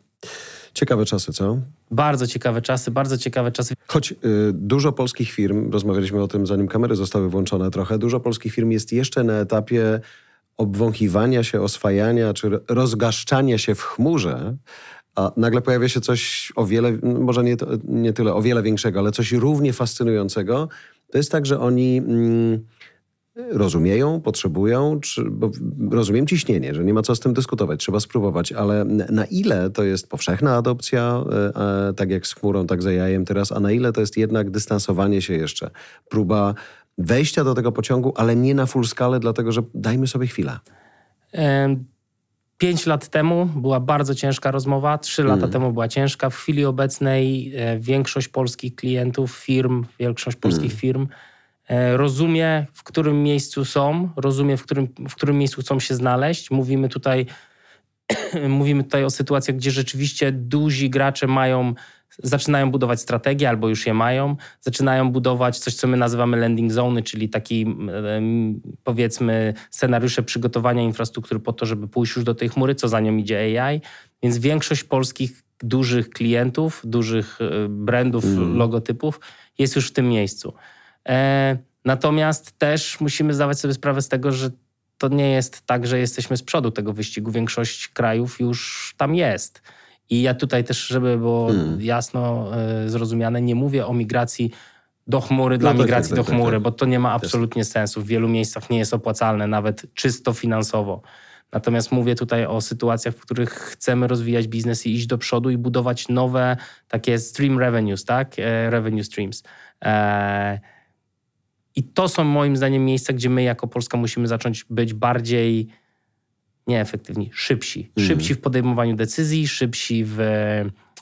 Ciekawe czasy, co? Bardzo ciekawe czasy, bardzo ciekawe czasy. Choć y, dużo polskich firm, rozmawialiśmy o tym zanim kamery zostały włączone trochę, dużo polskich firm jest jeszcze na etapie obwąchiwania się, oswajania czy rozgaszczania się w chmurze, a nagle pojawia się coś o wiele, może nie, nie tyle o wiele większego, ale coś równie fascynującego. To jest tak, że oni... Mm, rozumieją, potrzebują, czy, bo rozumiem ciśnienie, że nie ma co z tym dyskutować, trzeba spróbować, ale na ile to jest powszechna adopcja, e, e, tak jak z chmurą, tak za jajem teraz, a na ile to jest jednak dystansowanie się jeszcze, próba wejścia do tego pociągu, ale nie na full skalę, dlatego że dajmy sobie chwilę. Pięć lat temu była bardzo ciężka rozmowa, trzy lata mm. temu była ciężka. W chwili obecnej e, większość polskich klientów, firm, większość polskich mm. firm rozumie, w którym miejscu są, rozumie, w którym, w którym miejscu chcą się znaleźć. Mówimy tutaj, [CLEARS THROAT] mówimy tutaj o sytuacjach, gdzie rzeczywiście duzi gracze mają, zaczynają budować strategię albo już je mają, zaczynają budować coś, co my nazywamy landing zone, czyli taki powiedzmy scenariusze przygotowania infrastruktury po to, żeby pójść już do tej chmury, co za nią idzie AI. Więc większość polskich dużych klientów, dużych e, brandów, mm. logotypów jest już w tym miejscu. E, natomiast też musimy zdawać sobie sprawę z tego, że to nie jest tak, że jesteśmy z przodu tego wyścigu. Większość krajów już tam jest. I ja tutaj też, żeby było hmm. jasno e, zrozumiane, nie mówię o migracji do chmury no dla tak, migracji tak, do tak, chmury, tak, bo to nie ma absolutnie sensu. W wielu miejscach nie jest opłacalne, nawet czysto finansowo. Natomiast mówię tutaj o sytuacjach, w których chcemy rozwijać biznes i iść do przodu i budować nowe takie stream revenues, tak? E, revenue streams. I to są moim zdaniem miejsca, gdzie my jako Polska musimy zacząć być bardziej nieefektywni, szybsi. Mm. Szybsi w podejmowaniu decyzji, szybsi w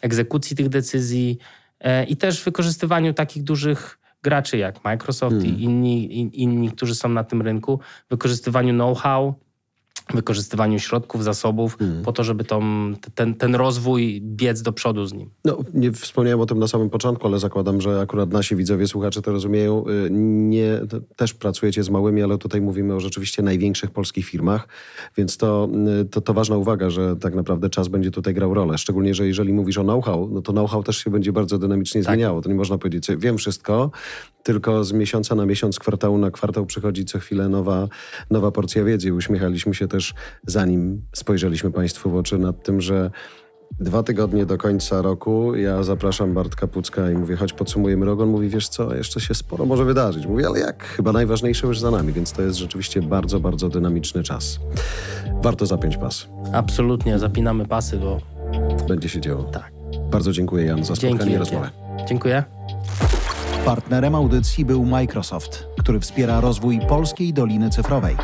egzekucji tych decyzji e, i też w wykorzystywaniu takich dużych graczy jak Microsoft i inni, inni, którzy są na tym rynku, wykorzystywaniu know-how, wykorzystywaniu środków, zasobów, mm. po to, żeby tą, ten, ten rozwój biec do przodu z nim. No, nie wspomniałem o tym na samym początku, ale zakładam, że akurat nasi widzowie, słuchacze to rozumieją. Y, nie, też pracujecie z małymi, ale tutaj mówimy o rzeczywiście największych polskich firmach, więc to, y, to, to ważna uwaga, że tak naprawdę czas będzie tutaj grał rolę. Szczególnie, że jeżeli mówisz o know-how, no to know-how też się będzie bardzo dynamicznie tak. zmieniało. To nie można powiedzieć, wiem wszystko, tylko z miesiąca na miesiąc, kwartału na kwartał przychodzi co chwilę nowa, nowa porcja wiedzy. Uśmiechaliśmy się też, zanim spojrzeliśmy Państwu w oczy nad tym, że Dwa tygodnie do końca roku. Ja zapraszam Bartka Pucka i mówię, chodź podsumujemy rok. On mówi, wiesz co, jeszcze się sporo może wydarzyć. Mówię, ale jak? Chyba najważniejsze już za nami, więc to jest rzeczywiście bardzo, bardzo dynamiczny czas. Warto zapiąć pas. Absolutnie, zapinamy pasy, bo Będzie się działo. tak. Bardzo dziękuję Jan za spotkanie Dzięki i rozmowę. Dziękuję. Partnerem audycji był Microsoft, który wspiera rozwój polskiej Doliny Cyfrowej.